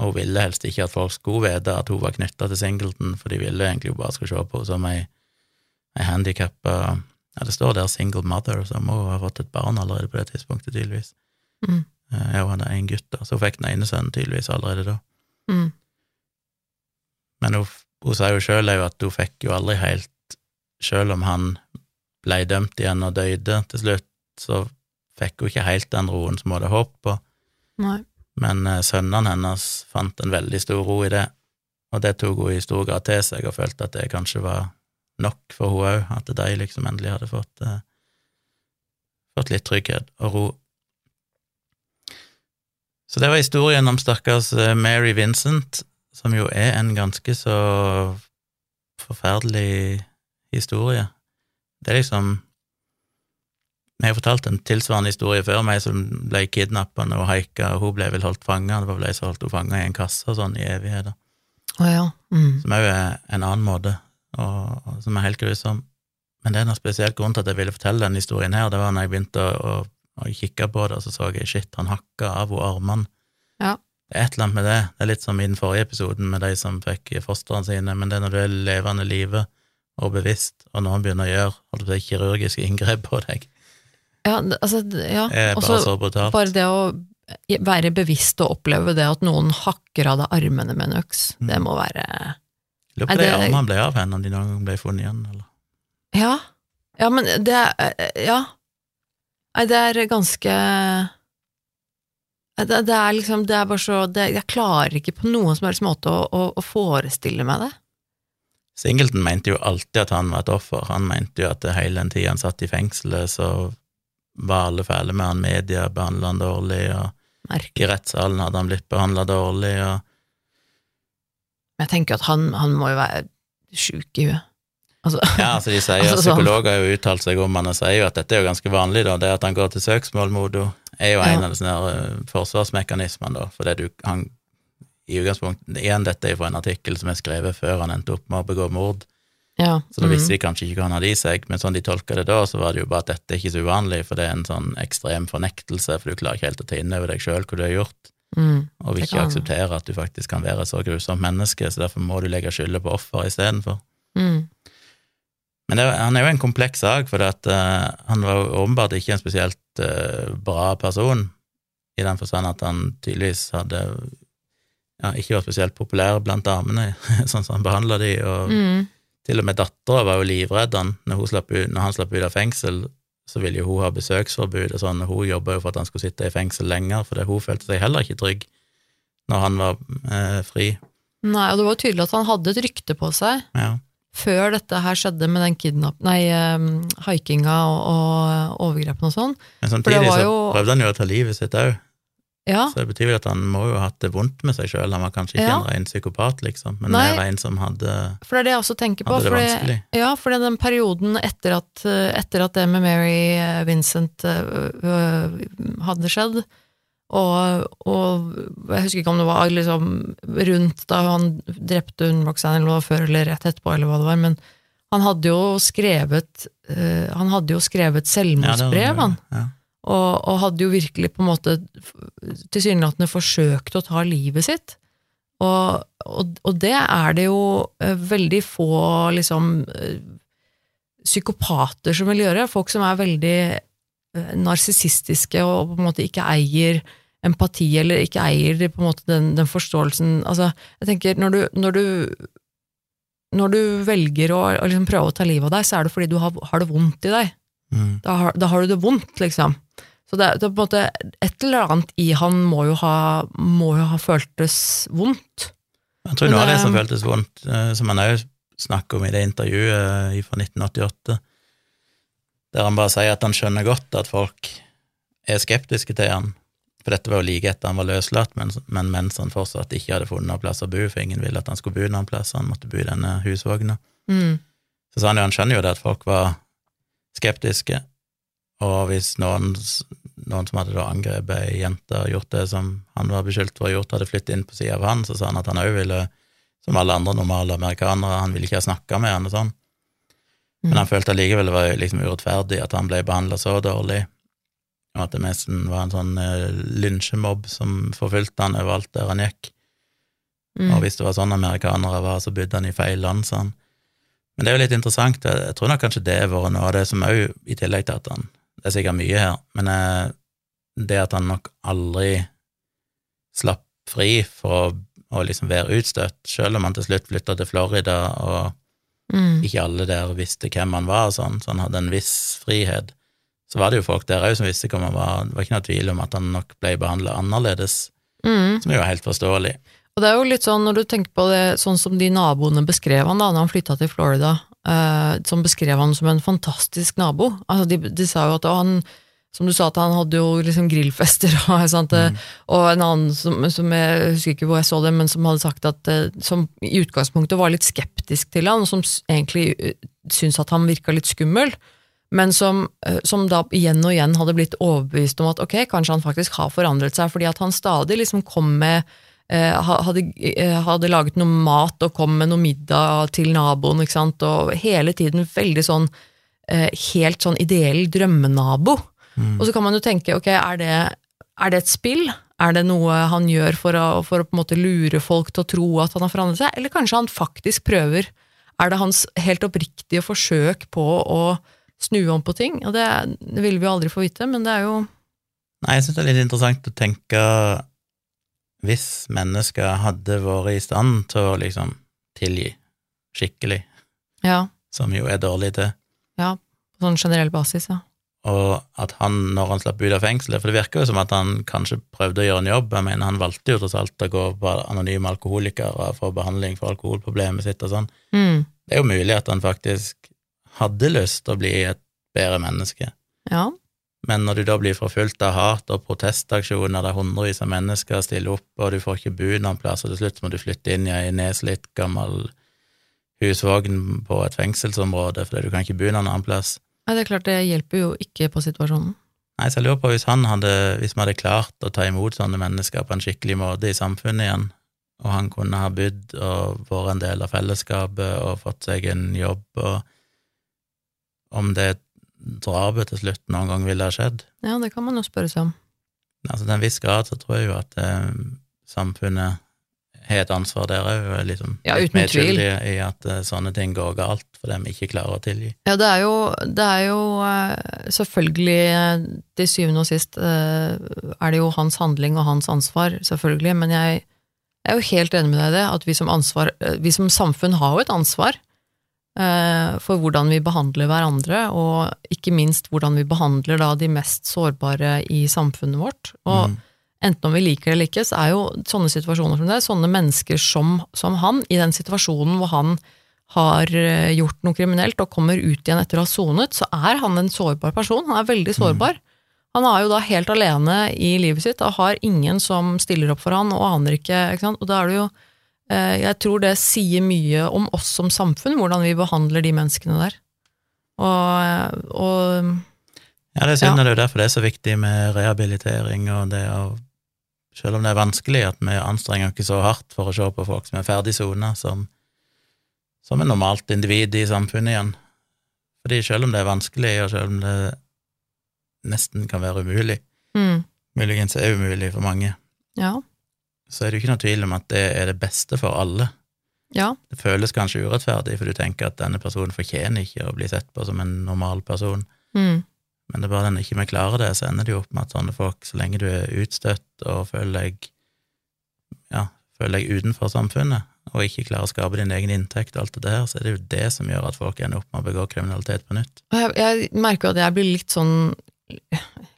Og hun ville helst ikke at folk skulle vite at hun var knytta til Singleton, for de ville egentlig bare skulle se på henne som ei, ei handikappa Ja, det står der single mother, så hun må ha fått et barn allerede på det tidspunktet, tydeligvis. Mm. Eh, Hun hadde én gutt, da, så hun fikk den ene sønnen tydeligvis allerede da. Mm. Men hun, hun sa jo sjøl at hun fikk jo aldri helt Sjøl om han ble dømt igjen og døde til slutt, så fikk hun ikke helt den roen som hun hadde håpet på. Nei. Men eh, sønnene hennes fant en veldig stor ro i det, og det tok hun i stor grad til seg, og følte at det kanskje var nok for hun òg, at de liksom endelig hadde fått, eh, fått litt trygghet og ro. Så det var historien om stakkars eh, Mary Vincent, som jo er en ganske så forferdelig historie. Det er liksom jeg har fortalt en tilsvarende historie før, meg som ble kidnappa og haika, og hun ble vel holdt fanga, det var vel ei som holdt henne fanga i en kasse og sånn i evigheter, Oh ja. Mm. som òg er en annen måte, og, som er helt grusom. Men det er noe spesielt grunn til at jeg ville fortelle den historien her, det var når jeg begynte å, å, å kikke på det, og så så jeg shit, han hakka av henne armene. Ja. Det er et eller annet med det. Det er litt som i den forrige episoden med de som fikk fostrene sine, men det er når du er levende live og bevisst, og noen begynner å gjøre å kirurgiske inngrep på deg, Ja, altså, ja. det er bare bare det å være bevisst og oppleve det at noen hakker av deg armene med en øks, Mm. det må være Lurer på det, de det- armene ble av henne, om de noen gang ble funnet igjen, eller Ja. Ja, men det er Ja. Nei, det er ganske det, det er liksom Det er bare så det, Jeg klarer ikke på noen som helst måte å, å, å forestille meg det. Singleton mente jo alltid at han var et offer. Han mente jo at hele den tida han satt i fengselet, så var alle fæle med han, media behandla han dårlig, og Merkelig. i rettssalen hadde han blitt behandla dårlig, og Men jeg tenker at han, han må jo være sjuk i huet. Altså, Ja, altså de sier, Altså, sånn- Psykologer har jo uttalt seg om han og sier jo at dette er jo ganske vanlig, da, det at han går til søksmål mot henne, er jo en Ja. av sånne eh, forsvarsmekanismene, da, fordi du han i utgangspunktet, Igjen, dette er jo fra en artikkel som er skrevet før han endte opp med å begå mord, ja. så da mm. visste de kanskje ikke hva han hadde i seg, men sånn de tolka det da, så var det jo bare at dette er ikke så uvanlig, for det er en sånn ekstrem fornektelse, for du klarer ikke helt å ta inn over deg sjøl hva du har gjort, Mm. og vil ikke akseptere at du faktisk kan være et så grusomt menneske, så derfor må du legge skylda på offer istedenfor. Mm. Men det, han er jo en kompleks sak, for at, eh, han var åpenbart ikke en spesielt uh, bra person, i den forstand at han tydeligvis hadde ja, ikke vært spesielt populær blant damene, sånn som han behandla de, og Mm. til og med dattera var jo livredd han når, slapp ut, når han slapp ut av fengsel, så ville jo hun ha besøksforbud og sånn, og hun jobba jo for at han skulle sitte i fengsel lenger, fordi hun følte seg heller ikke trygg når han var eh, fri. Nei, og det var jo tydelig at han hadde et rykte på seg Ja. før dette her skjedde med den kidnapp... Nei, um, haikinga og, og overgrepene og sånn. Men samtidig så jo- prøvde han jo å ta livet sitt òg. Ja, Så det betyr vel at han må jo ha hatt det vondt med seg sjøl. Han var kanskje ikke Ja. en ren psykopat, liksom, men Nei. mer en som hadde, for det er det jeg også tenker på. hadde det. Ja, for den perioden etter at, etter at det med Mary eh, Vincent øh, hadde skjedd, og, og jeg husker ikke om det var liksom rundt da han drepte Unboxan, eller før eller rett etterpå, eller hva det var, men han hadde jo skrevet øh, Han hadde jo skrevet Ja, selvmordsbrev, han. Ja. Og, og hadde jo virkelig på en måte tilsynelatende forsøkt å ta livet sitt. Og, og, og det er det jo eh, veldig få liksom eh, psykopater som vil gjøre. Folk som er veldig eh, narsissistiske og på en måte ikke eier empati, eller ikke eier på en måte den, den forståelsen Altså, jeg tenker, når du, når du, når du velger å, liksom prøve å ta livet av deg, så er det fordi du har, har det vondt i deg. Mm. Da har, da har du det vondt, liksom. Så det, det er på en måte Et eller annet i han må jo ha, må jo ha føltes vondt. Jeg tror noe av det det- som føltes vondt, eh, som han òg snakker om i det intervjuet eh, fra 1988, der han bare sier at han skjønner godt at folk er skeptiske til han, for dette var jo like etter han var løslatt, men, men mens han fortsatt ikke hadde funnet noen plass å bo, for ingen ville at han skulle bo noen plass, han måtte bo i denne husvogna. Mm. Så sa han jo, han skjønner jo det at folk var skeptiske, og hvis noen, noen som hadde da angrepet ei jente og gjort det som han var beskyldt for å ha gjort, hadde flyttet inn på sida av han, så sa han at han òg ville, som alle andre normale amerikanere, han ville ikke ha snakka med han og sånn. Men han følte allikevel det var liksom urettferdig at han ble behandla så dårlig, og at det nesten var en sånn eh, lynsjemobb som forfulgte han overalt der han gikk. Mm. Og hvis det var sånn amerikanere var, så bodde han i feil land, sa han. Men det er jo litt interessant, jeg, tror nok kanskje det har vært noe av det som òg, i tillegg til at han Det er sikkert mye her, men eh, det at han nok aldri slapp fri for å, å liksom være utstøtt, selv om han til slutt flytta til Florida, og Mm. ikke alle der visste hvem han var, og sånn, så han hadde en viss frihet. Så var det jo folk der òg som visste hvem han var, det var ikke noe tvil om at han nok ble behandla annerledes, Mm. som jo er helt forståelig. Og det er jo litt sånn, når du tenker på det, sånn som de naboene beskrev han da når han flytta til Florida, eh, som beskrev han som en fantastisk nabo. Altså, de, de sa jo at han, som du sa, at han hadde jo liksom grillfester, og, eh, og en annen som, som jeg husker ikke hvor jeg så det, men som hadde sagt at eh, som i utgangspunktet var litt skeptisk til han, og som egentlig eh, syntes at han virka litt skummel. Men som, som da igjen og igjen hadde blitt overbevist om at ok, kanskje han faktisk har forandret seg, fordi at han stadig liksom kom med hadde, eh, hadde laget noe mat og kom med noe middag til naboen, ikke sant, og hele tiden veldig sånn eh, helt sånn ideell drømmenabo. Og så kan man jo tenke, ok, er det, er det et spill? Er det noe han gjør for å, for å på en måte lure folk til å tro at han har forandret seg, eller kanskje han faktisk prøver? Er det hans helt oppriktige forsøk på å snu om på ting? Og det, det vil vi jo aldri få vite, men det er jo Nei, jeg syns det er litt interessant å tenke hvis mennesker hadde vært i stand til å liksom tilgi skikkelig, Ja, som jo er dårlig til, ja på sånn generell basis, ja. og at han, når han slapp ut av fengselet, for det virker jo som at han kanskje prøvde å gjøre en jobb, jeg mener han valgte jo tross alt å gå på anonyme alkoholikere for behandling for alkoholproblemet sitt og sånn, Mm, det er jo mulig at han faktisk hadde lyst til å bli et bedre menneske. ja. Men når du da blir forfulgt av hat og protestaksjoner der hundrevis av mennesker stiller opp, og du får ikke bo noen plass, og til slutt må du flytte inn i ei nedslitt, gammel husvogn på et fengselsområde fordi du kan ikke bo noen annen plass. Nei, det er klart, det hjelper jo ikke på situasjonen. Nei, så jeg lurer på hvis han hadde, hvis vi hadde klart å ta imot sånne mennesker på en skikkelig måte i samfunnet igjen, og han kunne ha bodd og vært en del av fellesskapet og fått seg en jobb, og om det drapet til slutt noen gang ville ha skjedd. Ja, det kan man jo spørre seg om. Altså til en viss grad så tror jeg jo at eh, samfunnet har et ansvar der òg, liksom Ja, litt uten tvil. i at eh, sånne ting går galt fordi vi ikke klarer å tilgi. Ja, det er jo, det er jo eh, selvfølgelig eh, til syvende og sist eh, er det jo hans handling og hans ansvar, selvfølgelig, men jeg, jeg er jo helt enig med deg i det, at vi som, ansvar, vi som samfunn har jo et ansvar for hvordan vi behandler hverandre, og ikke minst hvordan vi behandler da de mest sårbare i samfunnet vårt. Og Mm. enten om vi liker det eller ikke, så er jo sånne situasjoner som det, sånne mennesker som, som han, i den situasjonen hvor han har eh, gjort noe kriminelt og kommer ut igjen etter å ha sonet, så er han en sårbar person. Han er veldig sårbar. Han er jo da helt alene i livet sitt og har ingen som stiller opp for han og aner ikke, ikke sant? Og da er det jo eh, Jeg tror det sier mye om oss som samfunn, hvordan vi behandler de menneskene der. Og, og Ja, det er synd, Ja. det er jo derfor det er så viktig med rehabilitering, og det å Selv om det er vanskelig, at vi anstrenger oss ikke så hardt for å se på folk som er ferdig sona, som, som er normalt individ i samfunnet igjen. Fordi selv om det er vanskelig, og selv om det nesten kan være umulig, mm, muligens er umulig for mange, Ja. Så er det jo ikke noe tvil om at det er det beste for alle. Ja. Det føles kanskje urettferdig, for du tenker at denne personen fortjener ikke å bli sett på som en normal person. Mm. Men det er bare den ikke vi klarer det, så ender det jo opp med at sånne folk, så lenge du er utstøtt og føler deg ja, føler deg utenfor samfunnet, og ikke klarer å skape din egen inntekt og alt det der, så er det jo det som gjør at folk ender opp med å begå kriminalitet på nytt. Jeg, jeg merker jo at jeg blir litt sånn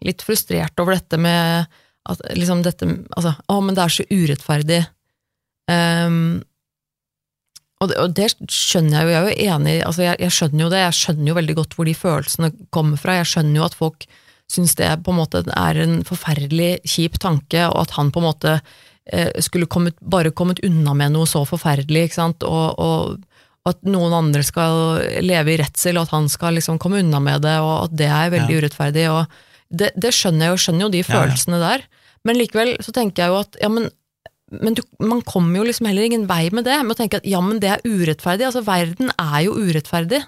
litt frustrert over dette med at liksom dette Altså, å, men det er så urettferdig. Um, og, det, og det skjønner jeg jo, jeg er jo enig altså jeg, jeg skjønner jo det, jeg skjønner jo veldig godt hvor de følelsene kommer fra, jeg skjønner jo at folk syns det på en måte er en forferdelig kjip tanke, og at han på en måte eh, skulle kommet, bare kommet unna med noe så forferdelig, ikke sant, og, og, og at noen andre skal leve i redsel, og at han skal liksom komme unna med det, og at det er veldig Ja. urettferdig, og det, det skjønner jeg jo, skjønner jo de Ja, ja. følelsene der, men likevel så tenker jeg jo at, ja men men du, man kommer jo liksom heller ingen vei med det, med å tenke at ja, men det er urettferdig. Altså, verden er jo urettferdig.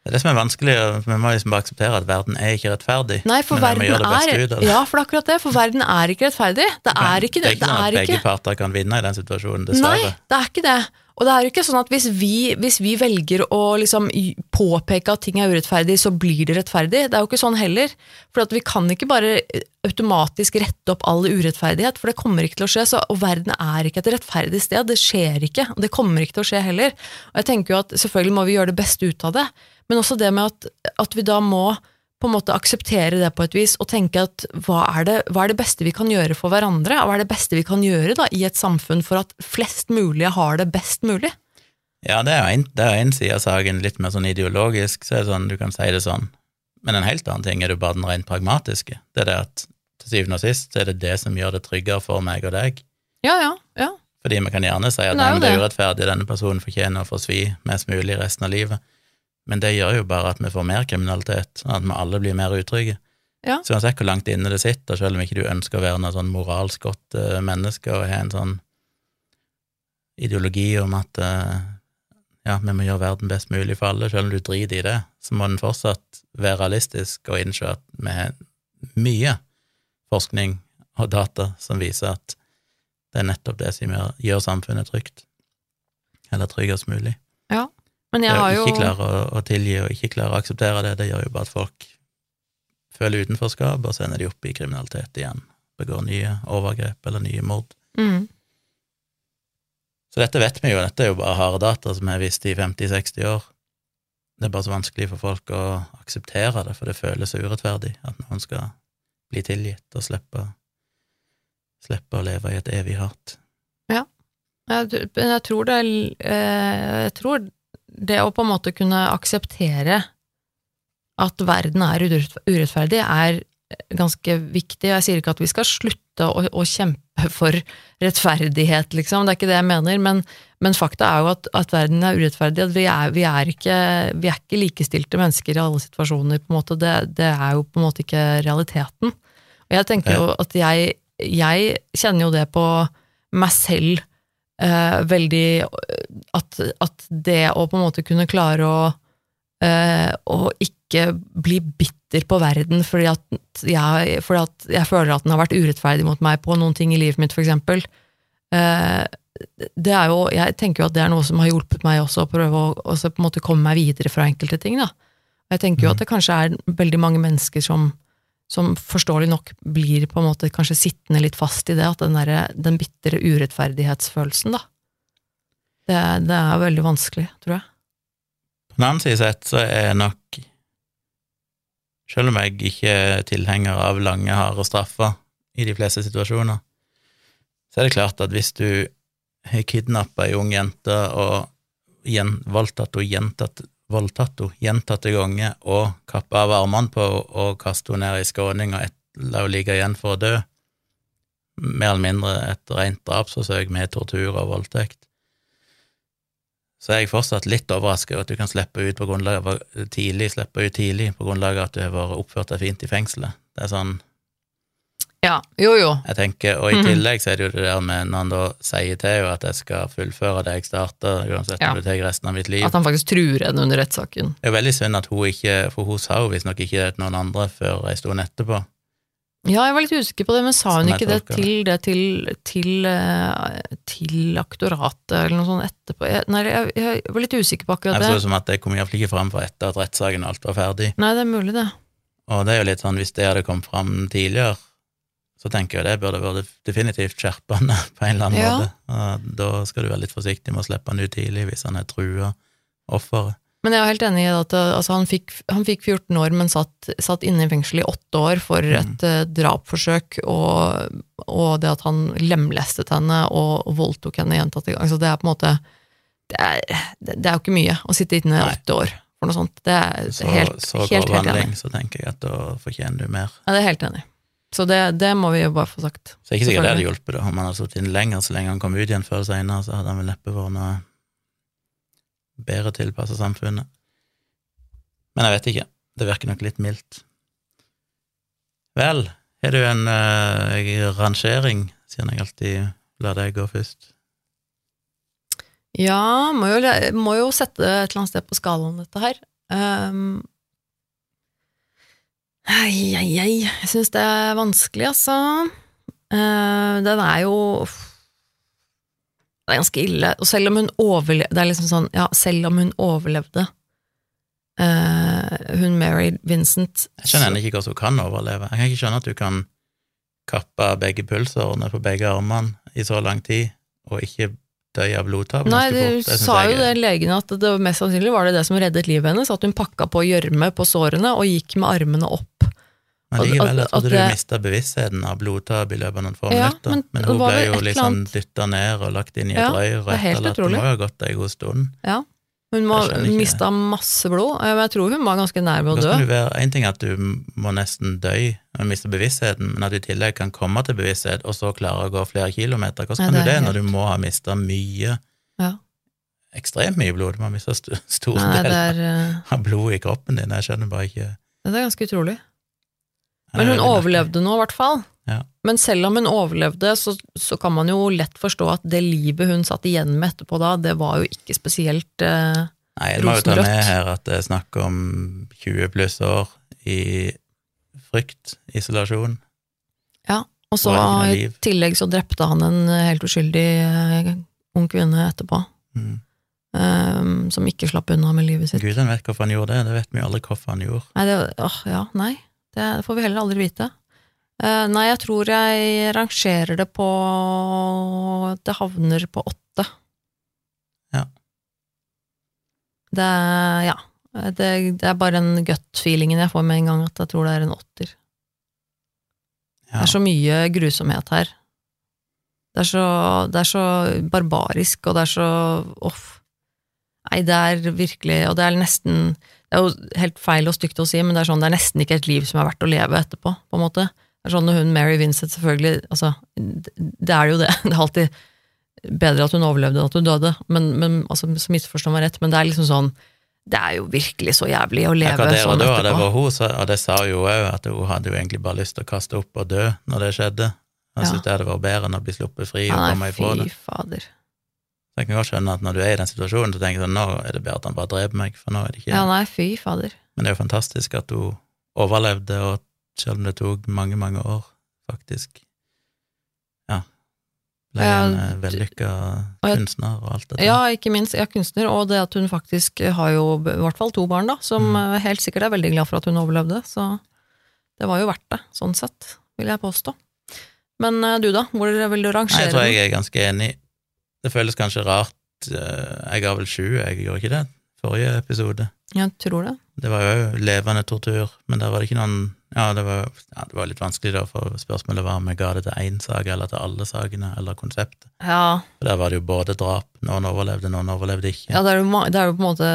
Det er det som er vanskelig, vi må liksom bare akseptere at verden er ikke rettferdig. Nei, for verden er ut. Ja, for det er akkurat det. For verden er ikke rettferdig. Det er ikke det det er ikke sånn at begge Er parter kan vinne i den situasjonen, nei, det er ikke det. Og det er jo ikke sånn at hvis vi, hvis vi velger å liksom påpeke at ting er urettferdig, så blir det rettferdig. Det er jo ikke sånn heller. For vi kan ikke bare eh, automatisk rette opp all urettferdighet, for det kommer ikke til å skje. Så, og verden er ikke et rettferdig sted. Det skjer ikke, og det kommer ikke til å skje heller. Og jeg tenker jo at selvfølgelig må vi gjøre det beste ut av det, men også det med at, at vi da må på en måte akseptere det på et vis, og tenke at hva er, det, hva er det beste vi kan gjøre for hverandre? Hva er det beste vi kan gjøre da, i et samfunn for at flest mulig har det best mulig? Ja, det er jo det er en side av saken, litt mer sånn ideologisk, så er det sånn, du kan si det sånn. Men en helt annen ting er jo bare den rent pragmatiske. Det er det at til syvende og sist er det det som gjør det tryggere for meg og deg. Ja, ja, ja. Fordi vi kan gjerne si at det er men det er urettferdig, denne personen fortjener å få svi mest mulig resten av livet. Men det gjør jo bare at vi får mer kriminalitet, og at vi alle blir mer utrygge. Ja. Så uansett hvor langt inne det sitter, selv om ikke du ønsker å være noe sånn moralsk godt uh, menneske og ha en sånn ideologi om at uh, ja, vi må gjøre verden best mulig for alle, selv om du driter i det, så må den fortsatt være realistisk og innse at vi har mye forskning og data som viser at det er nettopp det som gjør, gjør samfunnet trygt. Eller tryggest mulig. Men jeg har jo ikke klare å, å tilgi og ikke klare å akseptere det, det gjør jo bare at folk føler utenforskap, og så ender de opp i kriminalitet igjen. Begår nye overgrep eller nye mord. mm, Så dette vet vi jo, dette er jo bare harde data som har visst i 50-60 år. Det er bare så vanskelig for folk å akseptere det, for det føles så urettferdig at noen skal bli tilgitt og slippe, slippe å leve i et evig hat. jeg, men jeg tror det eh, Jeg tror det å på en måte kunne akseptere at verden er urettferdig, er ganske viktig. Jeg sier ikke at vi skal slutte å, å kjempe for rettferdighet, liksom, det er ikke det jeg mener, men, men fakta er jo at, at verden er urettferdig, at vi er, vi, er ikke, vi er ikke likestilte mennesker i alle situasjoner, på en måte. Det, det er jo på en måte ikke realiteten. Og jeg tenker jo at jeg, jeg kjenner jo det på meg selv eh, veldig at, at det å på en måte kunne klare å, eh, å ikke bli bitter på verden fordi at, jeg, fordi at jeg føler at den har vært urettferdig mot meg på noen ting i livet mitt, for eksempel. Eh, det er jo, jeg tenker jo at det er noe som har hjulpet meg også, å prøve å også på en måte komme meg videre fra enkelte ting. Da. Jeg tenker jo Mhm. at det kanskje er veldig mange mennesker som, som forståelig nok blir på en måte kanskje sittende litt fast i det, at den, der, den bitre urettferdighetsfølelsen, da. Det, det er veldig vanskelig, tror jeg. På den annen side sett så er jeg nok Selv om jeg ikke er tilhenger av lange, harde straffer i de fleste situasjoner, så er det klart at hvis du har kidnappa ei ung jente og voldtatt henne gjentatt, voldtatt henne gjentatte ganger og kappa av armene på henne og kastet henne ned i skråning og la henne ligge igjen for å dø, mer eller mindre et rent drapsforsøk med tortur og voldtekt, så er jeg fortsatt litt overrasket over at du kan slippe ut på grunnlag av tidlig, slippe ut tidlig på grunnlag av at du har vært oppført deg fint i fengselet. Det er sånn, Ja, jo jo. jeg tenker, Og i Mhm. tillegg så er det jo det der med når han da sier til henne at jeg skal fullføre det jeg starta, uansett Ja. om det tar resten av mitt liv. At han faktisk truer henne under rettssaken. Det er jo veldig synd at hun ikke For hun sa jo visstnok ikke det til noen andre før ei stund etterpå. Ja, jeg var litt usikker på det, men sa hun ikke det til, det til, til, eh, til aktoratet eller noe sånt etterpå? Jeg, nei, jeg, jeg var litt usikker på akkurat det. Jeg så det som at det kom iallfall ikke fram for etter at rettssaken og alt var ferdig. Nei, det er mulig, det. Og det er jo litt sånn, hvis det hadde kommet fram tidligere, så tenker jeg det burde vært definitivt skjerpende på en eller annen Ja. måte. Da skal du være litt forsiktig med å slippe han ut tidlig hvis han er trua offeret. Men jeg er helt enig i at eh, altså, han, fikk, han fikk 14 år, men satt, satt inne i fengsel i åtte år for Mm. et eh, drapsforsøk, og, og det at han lemlestet henne og, voldtok henne gjentatte ganger. Altså, det er på en måte det er, det, er jo ikke mye å sitte inne i åtte år for noe sånt. Det er Så, helt, så helt, helt enig. handling, så tenker jeg at da fortjener du mer. Ja, det er helt enig. Så det, det må vi jo bare få sagt. Så ikke sikkert det hadde hjulpet da, om han hadde sittet inne lenger, så lenge han kom ut igjen før seinere, så hadde han vel neppe vært noe bedre tilpassa samfunnet. Men jeg vet ikke, det virker nok litt mildt. Vel, har du en uh, rangering, siden jeg alltid lar deg gå først? Ja, må jo, må jo sette et eller annet sted på skalaen dette her. Um, Ei, ai, ai. jeg syns det er vanskelig, altså. Uh, den er jo Det er ganske ille. Og selv om hun overlevde Det er liksom sånn, ja, selv om hun overlevde uh, Hun Mary Vincent Jeg skjønner ennå ikke hvordan hun kan overleve. Jeg kan ikke skjønne at du kan kappe begge pulsårene på begge armene i så lang tid, og ikke dø av blodtap Nei, synes sa jo det legene legen at det mest sannsynlig var det det som reddet livet hennes, at hun pakka på gjørme på sårene og gikk med armene opp. Men likevel, jeg at- trodde at du det- mista bevisstheten av blodtap i løpet av noen få Ja, minutter. men Men, hun ble jo liksom annet- dytta ned og lagt inn i et Ja, røyr og det er. Det må ha gått ei god stund. Ja. Hun må mista masse blod. Men Jeg tror hun var ganske nær ved å dø. være, En ting er at du må nesten dø og miste bevisstheten, men at du i tillegg kan komme til bevissthet og så klare å gå flere kilometer. Hvordan Nei, kan det du det det når du må ha mista mye, Ja. ekstremt mye blod? Du må ha mista st store Nei, del er, eh, av blodet i kroppen din. Jeg skjønner bare ikke det er ganske utrolig. Men hun overlevde nå, i hvert fall. Ja. Men selv om hun overlevde, så, så kan man jo lett forstå at det livet hun satt igjen med etterpå da, det var jo ikke spesielt eh, Nei, jeg må jo ta med her at det er snakk om 20 pluss år i frykt, isolasjon. Ja, Og så i tillegg så drepte han en helt uskyldig eh, ung kvinne etterpå, Mm. eh, som ikke slapp unna med livet sitt. Gud, han vet hvorfor han gjorde det, det vet vi jo aldri hvorfor han gjorde. Nei, det, åh, ja, nei, det får vi heller aldri vite. Eh, nei, jeg tror jeg rangerer det på Det havner på åtte. Ja. Det ja. Det, det er bare den gut-feelingen jeg får med en gang, at jeg tror det er en åtter. Det er så mye grusomhet her. Det er så, det er så barbarisk, og det er så Uff. Nei, det er virkelig Og det er nesten Det er jo helt feil og stygt å si, men det er sånn, det er nesten ikke et liv som er verdt å leve etterpå, på en måte. Det er sånn når hun Mary Vincent, selvfølgelig Altså, det det er jo det. Det er alltid bedre at hun overlevde enn at hun døde, men, men altså, så misforstå meg rett, men det er liksom sånn Det er jo virkelig så jævlig å leve Akkurat der sånn etterpå. det var hun, og det sa hun jo òg, at hun hadde jo egentlig bare lyst til å kaste opp og dø når det skjedde. Ja. syntes det hadde vært bedre enn å bli sluppet fri og komme ifra det. fy fader. Jeg kan godt skjønne at når du er i den situasjonen, så tenker du sånn, nå er det bedre at han bare dreper meg, for nå er det ikke Ja, nei, fy fader. Men det er jo fantastisk at hun overlevde, og selv om det tok mange, mange år, faktisk, ja, ble Ja, en eh, vellykka kunstner og alt dette. Ja, ikke minst. Ja, kunstner, og det at hun faktisk har jo i hvert fall to barn, da, som Mm. eh, helt sikkert er veldig glad for at hun overlevde, så det var jo verdt det, sånn sett, vil jeg påstå. Men eh, du da, hvor vil du Nei, rangere jeg tror jeg er ganske enig. Det føles kanskje rart, eh, jeg ga vel sju, jeg gjorde ikke det, forrige episode. Jeg tror det. Det var jo levende tortur, men der var det ikke noen Ja, det var, ja, det var litt vanskelig, da, for spørsmålet var om jeg ga det til én sak eller til alle sakene, eller konseptet. Ja, For der var det jo både drap, noen overlevde, noen overlevde ikke. ja det, er jo, det er jo på en måte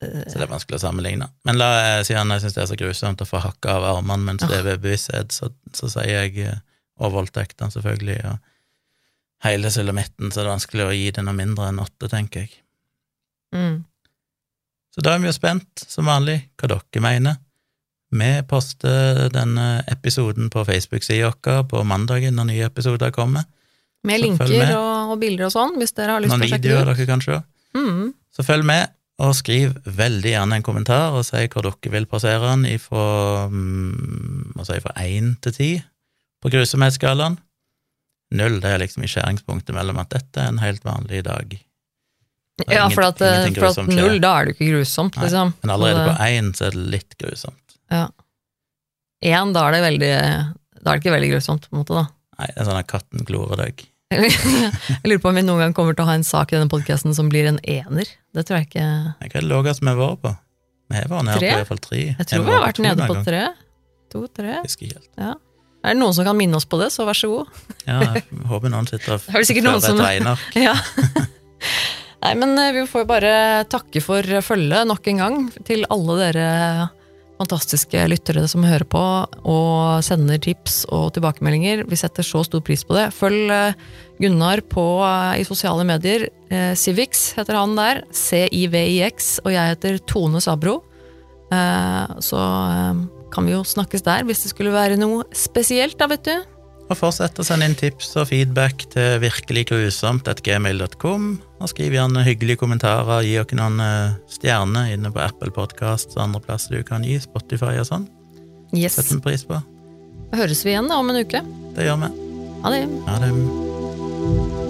eh, Så det er vanskelig å sammenligne. Men la, siden jeg syns det er så grusomt å få hakka av armene mens det er ved bevissthet, så, så sier jeg og voldtektene, selvfølgelig, og hele sulamitten, så det er vanskelig å gi det noe mindre enn åtte, tenker jeg. mm. Så da er vi jo spent, som vanlig, hva dere mener. Vi poster denne episoden på Facebook-sida vår på mandagen når nye episoder kommer. Med linker med. og, og bilder og sånn, hvis dere har lyst Noen til å sjekke det ut. dere kan se. Mm. Så følg med, Og skriv veldig gjerne en kommentar og si hvor dere vil plassere den ifra, mm, altså ifra 1 til 10 på grusomhetsskalaen. Null det er liksom i skjæringspunktet mellom at dette er en helt vanlig dag. Ja, for at, for at null, da er det jo ikke grusomt, Nei, liksom. Men allerede på én så er det litt grusomt. Ja. Én, da er det veldig Da er det ikke veldig grusomt, på en måte, da. Nei, det er sånn at katten glorer deg. Jeg lurer på om vi noen gang kommer til å ha en sak i denne podkasten som blir en ener. Det tror jeg ikke Hva er det laveste vi har vært på? Vi har vært nede på i hvert fall tre. Jeg tror vi har vært nede på tre. To-tre. Husker ikke helt. Er det noen som kan minne oss på det, så vær så god. Ja, jeg håper noen sitter og er fører et regneark. Ja. Nei, men eh, vi får jo bare takke for følget nok en gang til alle dere fantastiske lyttere som hører på og sender tips og tilbakemeldinger. Vi setter så stor pris på det. Følg eh, Gunnar på, eh, i sosiale medier. Civix heter han der. C-I-V-I-X. Og jeg heter Tone Sabro. Så kan vi jo snakkes der hvis det skulle være noe spesielt, da, vet du. Og fortsett å sende inn tips og feedback til virkeliggrusomt.gmail.com. Og skriv gjerne hyggelige kommentarer, gi oss noen eh, stjerner inne på Apple Podcasts og andre plasser du kan gi, Spotify og sånn. Yes. Setter vi pris på. Høres vi igjen da om en uke. Det gjør vi. Ha det. Ha det.